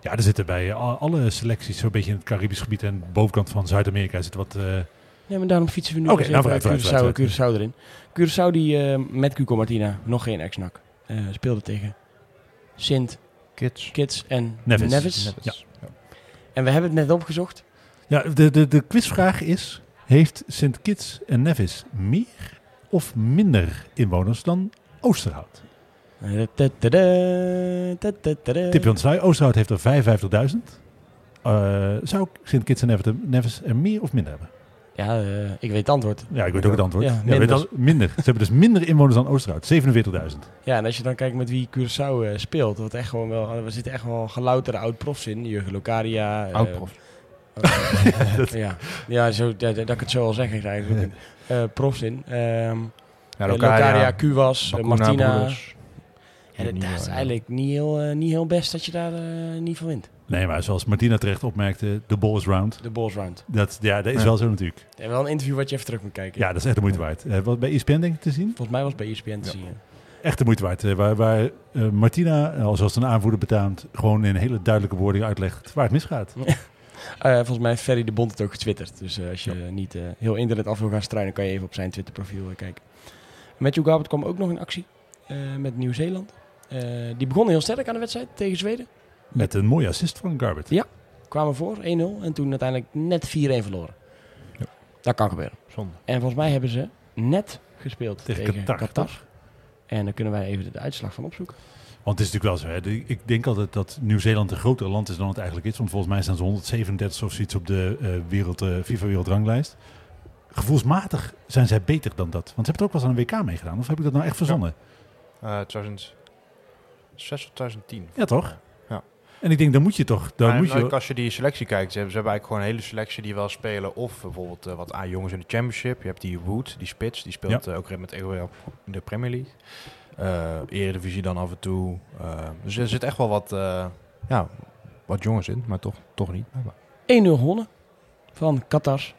Ja, er zitten bij al- alle selecties zo'n beetje in het Caribisch gebied en de bovenkant van Zuid-Amerika zit wat... eh, Ja, maar daarom fietsen we nu Oké, eens nou, even vooruit, Curaçao, vooruit, vooruit. Curaçao erin. Curaçao die eh, met Cuco Martina, nog geen ex-nak, eh, speelde tegen Sint, Kids. Kids en Nevis. Nevis. Nevis. Ja. En we hebben het net opgezocht. Ja, de, de, de quizvraag is: heeft Sint Kitts en Nevis meer of minder inwoners dan Oosterhout? Eh. Tipje het sluiten. Oosterhout heeft er 55.000. Eh, zou Sint Kitts en Nevis- er meer of minder hebben? Ja, eh, ik weet het antwoord. Ja, ik weet ook het antwoord. Ja, Ja, minder. weet al- minder. Ze hebben dus minder inwoners dan Oosterhout. 47.000. Ja, en als je dan kijkt met wie Curaçao speelt, wat echt gewoon wel, er zitten echt wel gelouterde oud-profs in. Jurgen Locadia. eh, Ja, ja zo, ja, dat ik het zo al zeg, is eigenlijk eh, profs in. Ehm Ja, Eh, Locadia, Locadia, Kuwas, eh, Bakuna Martina. broeders. Ja, dat, Niet dat wel, is eigenlijk niet heel, eh, niet heel best dat je daar eh, niet van wint. Nee, maar zoals Martina terecht opmerkte, de ball is round. De Balls Round. Dat, ja, dat is Ja. wel zo natuurlijk. En wel een interview wat je even terug moet kijken. Ja, dat is echt de moeite waard. Eh, wat bij ESPN denk ik te zien? Volgens mij was het bij ESPN te zien. Echt de moeite waard. Eh, waar waar eh, Martina, eh, zoals een aanvoerder betaamt, gewoon in hele duidelijke woorden uitlegt waar het misgaat. Eh, volgens mij heeft Ferry de Bond het ook getwitterd. Dus eh, als je niet eh, heel internet af wil gaan struinen, kan je even op zijn Twitterprofiel eh, kijken. Matthew Garbert kwam ook nog in actie met Nieuw-Zeeland. Die begon heel sterk aan de wedstrijd tegen Zweden. Met een mooie assist van Garbert. Ja. Kwamen voor 1-0 en toen uiteindelijk net 4-1 verloren. Ja. Dat kan gebeuren. Zonde. En volgens mij hebben ze net gespeeld Tegen tegen, Qatar, Qatar. En daar kunnen wij even de uitslag van opzoeken. Want het is natuurlijk wel zo. Hè. Ik denk altijd dat Nieuw-Zeeland een groter land is dan het eigenlijk is. Want volgens mij staan ze 137 of zoiets op de eh, wereld, eh, FIFA-wereldranglijst. Gevoelsmatig zijn zij beter dan dat. Want ze hebben er ook wel eens aan een WK meegedaan. Of heb ik dat nou echt verzonnen? Eh 2006 of 2010. Ja, toch? Ja. En ik denk, dan moet je toch... Dan Maar moet je, als je die selectie kijkt, ze hebben, ze hebben eigenlijk gewoon een hele selectie die wel spelen. Of bijvoorbeeld eh, wat A-jongens in de Championship. Je hebt die Wood, die spits, die speelt eh, ook met EOL in de Premier League. Eh Eredivisie dan af en toe. Eh, dus er zit echt wel wat, eh, ja, wat jongens in, maar toch, toch niet. blijkbaar. 1-0 gewonnen van Qatar.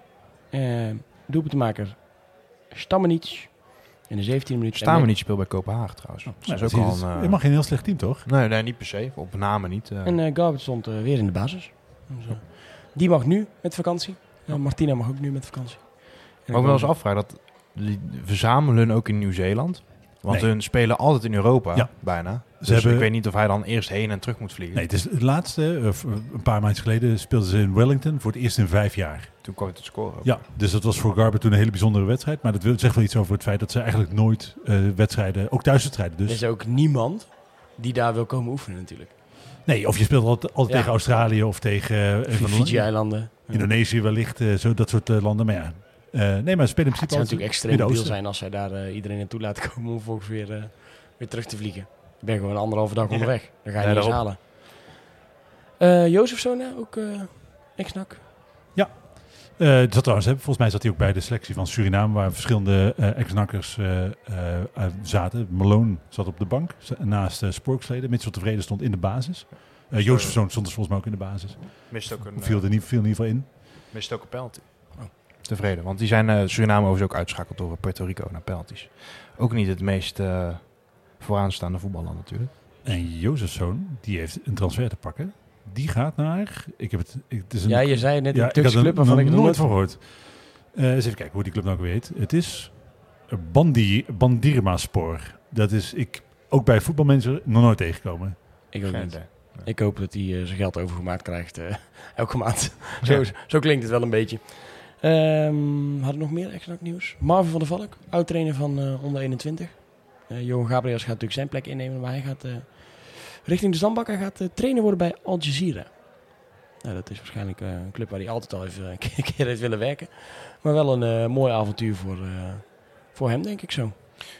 Eh doelpuntenmaker Stamenic in de 17e minuut. Staan we niet speelt bij Kopenhagen trouwens. Ja, Dus dat is ook al een, eh, helemaal geen heel slecht team, toch? nee, nee, niet per se. Op namen niet. eh. En eh Garbert stond weer in de basis. Dus, die mag nu met vakantie. Martina mag ook nu met vakantie. En Maar wel eens afvragen, dat die verzamelen hun ook in Nieuw-Zeeland? Want Nee. hun spelen altijd in Europa, Ja. bijna. Dus hebben- ik weet niet of hij dan eerst heen en terug moet vliegen. Nee, het is het laatste. eh, een paar maanden geleden speelden ze in Wellington voor het eerst in vijf jaar. Toen kwam hij te scoren. ook. Ja, dus dat was voor Garbert toen een hele bijzondere wedstrijd. Maar dat wil- zegt wel iets over het feit dat ze eigenlijk nooit eh, wedstrijden, ook thuiswedstrijden Er dus. is ook niemand die daar wil komen oefenen natuurlijk. Nee, of je speelt altijd, altijd Ja. tegen Australië of tegen eh, Fiji-eilanden. Indonesië wellicht, eh, zo, dat soort landen. Maar ja, nee, maar ze spelen in Het principe zou altijd natuurlijk extreem Midden-Oosten. zijn als zij daar eh, iedereen naartoe laten komen om vervolgens weer, eh, weer terug te vliegen. Ik ben gewoon anderhalve dag onderweg. Dan ga je Ja, niet halen. Eh Jozefzoon, hè, ook eh ex-nak. Eh, dat trouwens, hè, volgens mij zat hij ook bij de selectie van Suriname, waar verschillende eh, ex-nakkers eh, eh, eh, zaten. Malone zat op de bank naast uh, Sporksleden. Mitchell Tevreden stond in de basis. Uh, Jozefzoon stond dus volgens mij ook in de basis. Mist ook een, Viel eh, er niet, viel in ieder geval in. mist ook een penalty. Tevreden, want die zijn eh, Suriname overigens ook uitschakeld door Puerto Rico naar penalties. Ook niet het meest eh, vooraanstaande voetballand natuurlijk. En Jozefzoon, die heeft een transfer te pakken. Die gaat naar... Ik heb het, het is een, Ja, je zei net Ja, een Turkse club waarvan ik het nog nooit van gehoord. Eh, eens even kijken hoe die club nou ook heet. Het is Bandi, Bandirma Spoor. Dat is ik ook bij voetbalmensen nog nooit tegengekomen. Ik ook Geen niet. Ik hoop dat hij eh, zijn geld overgemaakt krijgt eh, elke maand. zo, zo klinkt het wel een beetje. Ehm hadden nog meer ex nieuws? Marvin van der Valk, oud-trainer van eh, onder 21. Eh Johan Gabriels gaat natuurlijk zijn plek innemen, maar hij gaat eh, richting de zandbak. Hij gaat trainer worden bij Al Jazeera. Nou, dat is waarschijnlijk een club waar hij altijd al even een keer heeft willen werken. Maar wel een mooi avontuur voor, voor hem, denk ik zo.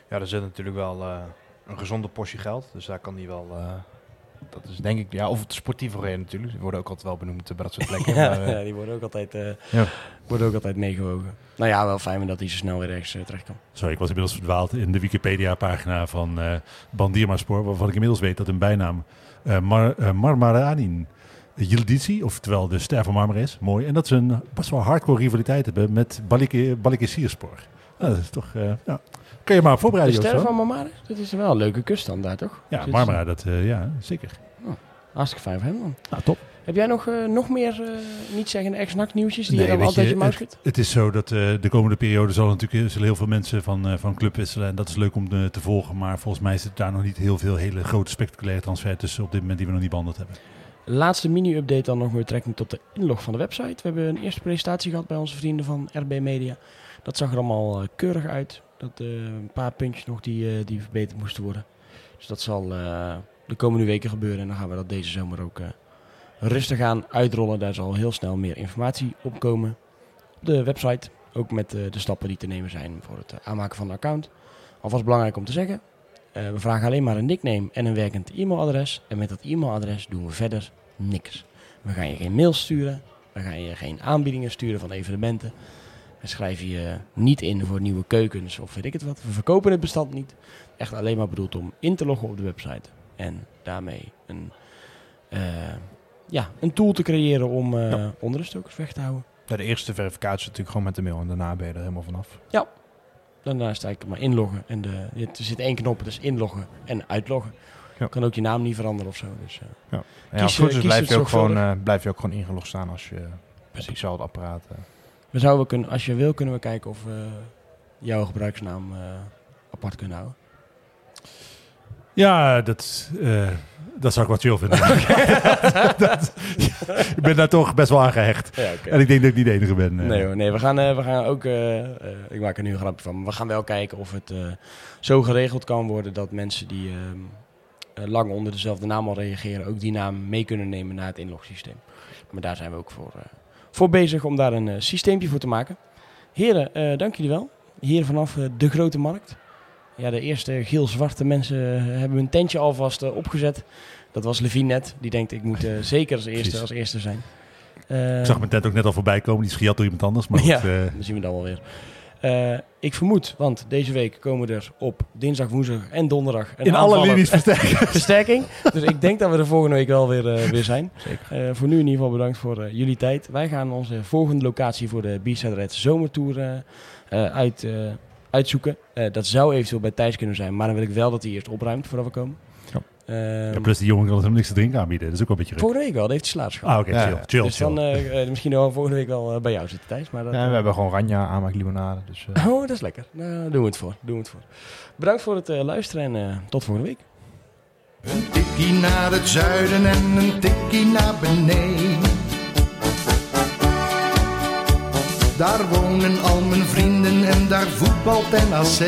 Ja, er zit natuurlijk wel een gezonde portie geld. Dus daar kan hij wel... eh, dat is denk ik... Ja, of het sportieve reden natuurlijk. Die worden ook altijd wel benoemd bij dat soort plekken. Ja, maar, eh, ja, die worden ook altijd, eh, Ja. worden ook altijd meegewogen. Nou ja, wel fijn dat hij zo snel weer ergens eh, terecht kan. Sorry, ik was inmiddels verdwaald in de Wikipedia-pagina van eh Bandirma Spoor. Waarvan ik inmiddels weet dat een bijnaam eh Mar eh, Marmaranin Yildizi, oftewel de ster van Marmara is. Mooi. En dat ze een best wel hardcore rivaliteit hebben met Balike, Balikesierspoor. Dat is toch... eh, ja. Kun je maar De voorbereiden, ster Joost, van. Marmara, dat is wel een leuke kust dan daar, toch? Ja, Marmara, dat, eh, ja, zeker. Hartstikke fijn voor hem dan. Nou, top. Heb jij nog, eh, nog meer eh, niet zeggende ex-nacht nieuwtjes die Nee, je dan altijd je, je mouw schudt? Het is zo dat eh, de komende periode zal natuurlijk, zullen heel veel mensen van, eh, van club wisselen. En dat is leuk om te volgen. Maar volgens mij zit daar nog niet heel veel hele grote spectaculaire transfer tussen op dit moment die we nog niet behandeld hebben. Laatste mini-update dan nog met betrekking tot de inlog van de website. We hebben een eerste presentatie gehad bij onze vrienden van RB Media. Dat zag er allemaal eh, keurig uit. Dat eh, een paar puntjes nog die, eh, die verbeterd moesten worden. Dus dat zal de komende weken gebeuren. En dan gaan we dat deze zomer ook rustig aan uitrollen. Daar zal heel snel meer informatie op komen. Op de website. Ook met de stappen die te nemen zijn voor het aanmaken van een account. Alvast belangrijk om te zeggen. we vragen alleen maar een nickname en een werkend e-mailadres. En met dat e-mailadres doen we verder niks. We gaan je geen mails sturen. We gaan je geen aanbiedingen sturen van evenementen. We schrijven je niet in voor nieuwe keukens of weet ik het wat. We verkopen het bestand niet. Echt alleen maar bedoeld om in te loggen op de website. En daarmee een, eh, ja, een tool te creëren om eh Ja. onderstokers weg te houden. Ja, de eerste verificatie natuurlijk gewoon met de mail en daarna ben je er helemaal vanaf. Daarna is het eigenlijk maar inloggen. En de, er zit één knop, dus inloggen en uitloggen. Ja. Kan ook je naam niet veranderen of zo. Dus, eh, En ja, Kies, het goed is, kies blijf het je, ook gewoon, blijf je ook gewoon ingelogd staan als je met hetzelfde apparaat... eh, we zouden kunnen, als je wil, kunnen we kijken of we jouw gebruiksnaam eh, apart kunnen houden. Ja, dat, eh, dat zou ik wel chill vinden. Dat- ik ben daar toch best wel aan gehecht. Ja, En ik denk dat ik niet de enige ben. eh. Nee hoor, nee, we gaan, we gaan ook, ik maak er nu een grapje van, maar we gaan wel kijken of het zo geregeld kan worden dat mensen die ehm, eh, lang onder dezelfde naam al reageren, ook die naam mee kunnen nemen naar het inlogsysteem. Maar daar zijn we ook voor, voor bezig om daar een eh, systeempje voor te maken. Heren, eh, dank jullie wel. Hier vanaf eh, de Grote Markt. Ja, de eerste geel-zwarte mensen hebben hun tentje alvast opgezet. Dat was Levine net. Die denkt, ik moet zeker als eerste, als eerste zijn. Ik zag mijn tent ook net al voorbij komen. Die is gejat door iemand anders. Maar Ja. Dan zien we dan wel weer. Eh, ik vermoed, want deze week komen er op dinsdag, woensdag en donderdag een in alle linies versterking. Dus ik denk dat we er volgende week wel weer, eh, weer zijn. Zeker. Eh, voor nu in ieder geval bedankt voor jullie tijd. Wij gaan onze volgende locatie voor de B-Side Red Zomertour uit, uitzoeken. Dat zou eventueel bij Thijs kunnen zijn, maar dan wil ik wel dat hij eerst opruimt voordat we komen. Ja. Ehm, Ja, plus die jongen kan hem niks te drinken aanbieden. Dat is ook wel een beetje gek. volgende week wel, dat heeft hij gehad. Ah, oké, Ja, chill. ja. Chill, dus chill. dan eh, eh, misschien wel volgende week wel eh, bij jou zitten, Thijs. Maar dat, Ja, we hebben gewoon Ranja, aanmaak limonade. Dus, eh, Oh, dat is lekker. Nou, daar doen we het voor. Doen we het voor. Bedankt voor het eh, luisteren en tot volgende week. Een tikkie naar het zuiden en een tikkie naar beneden. Daar wonen al mijn vrienden en daar voetbalt NAC.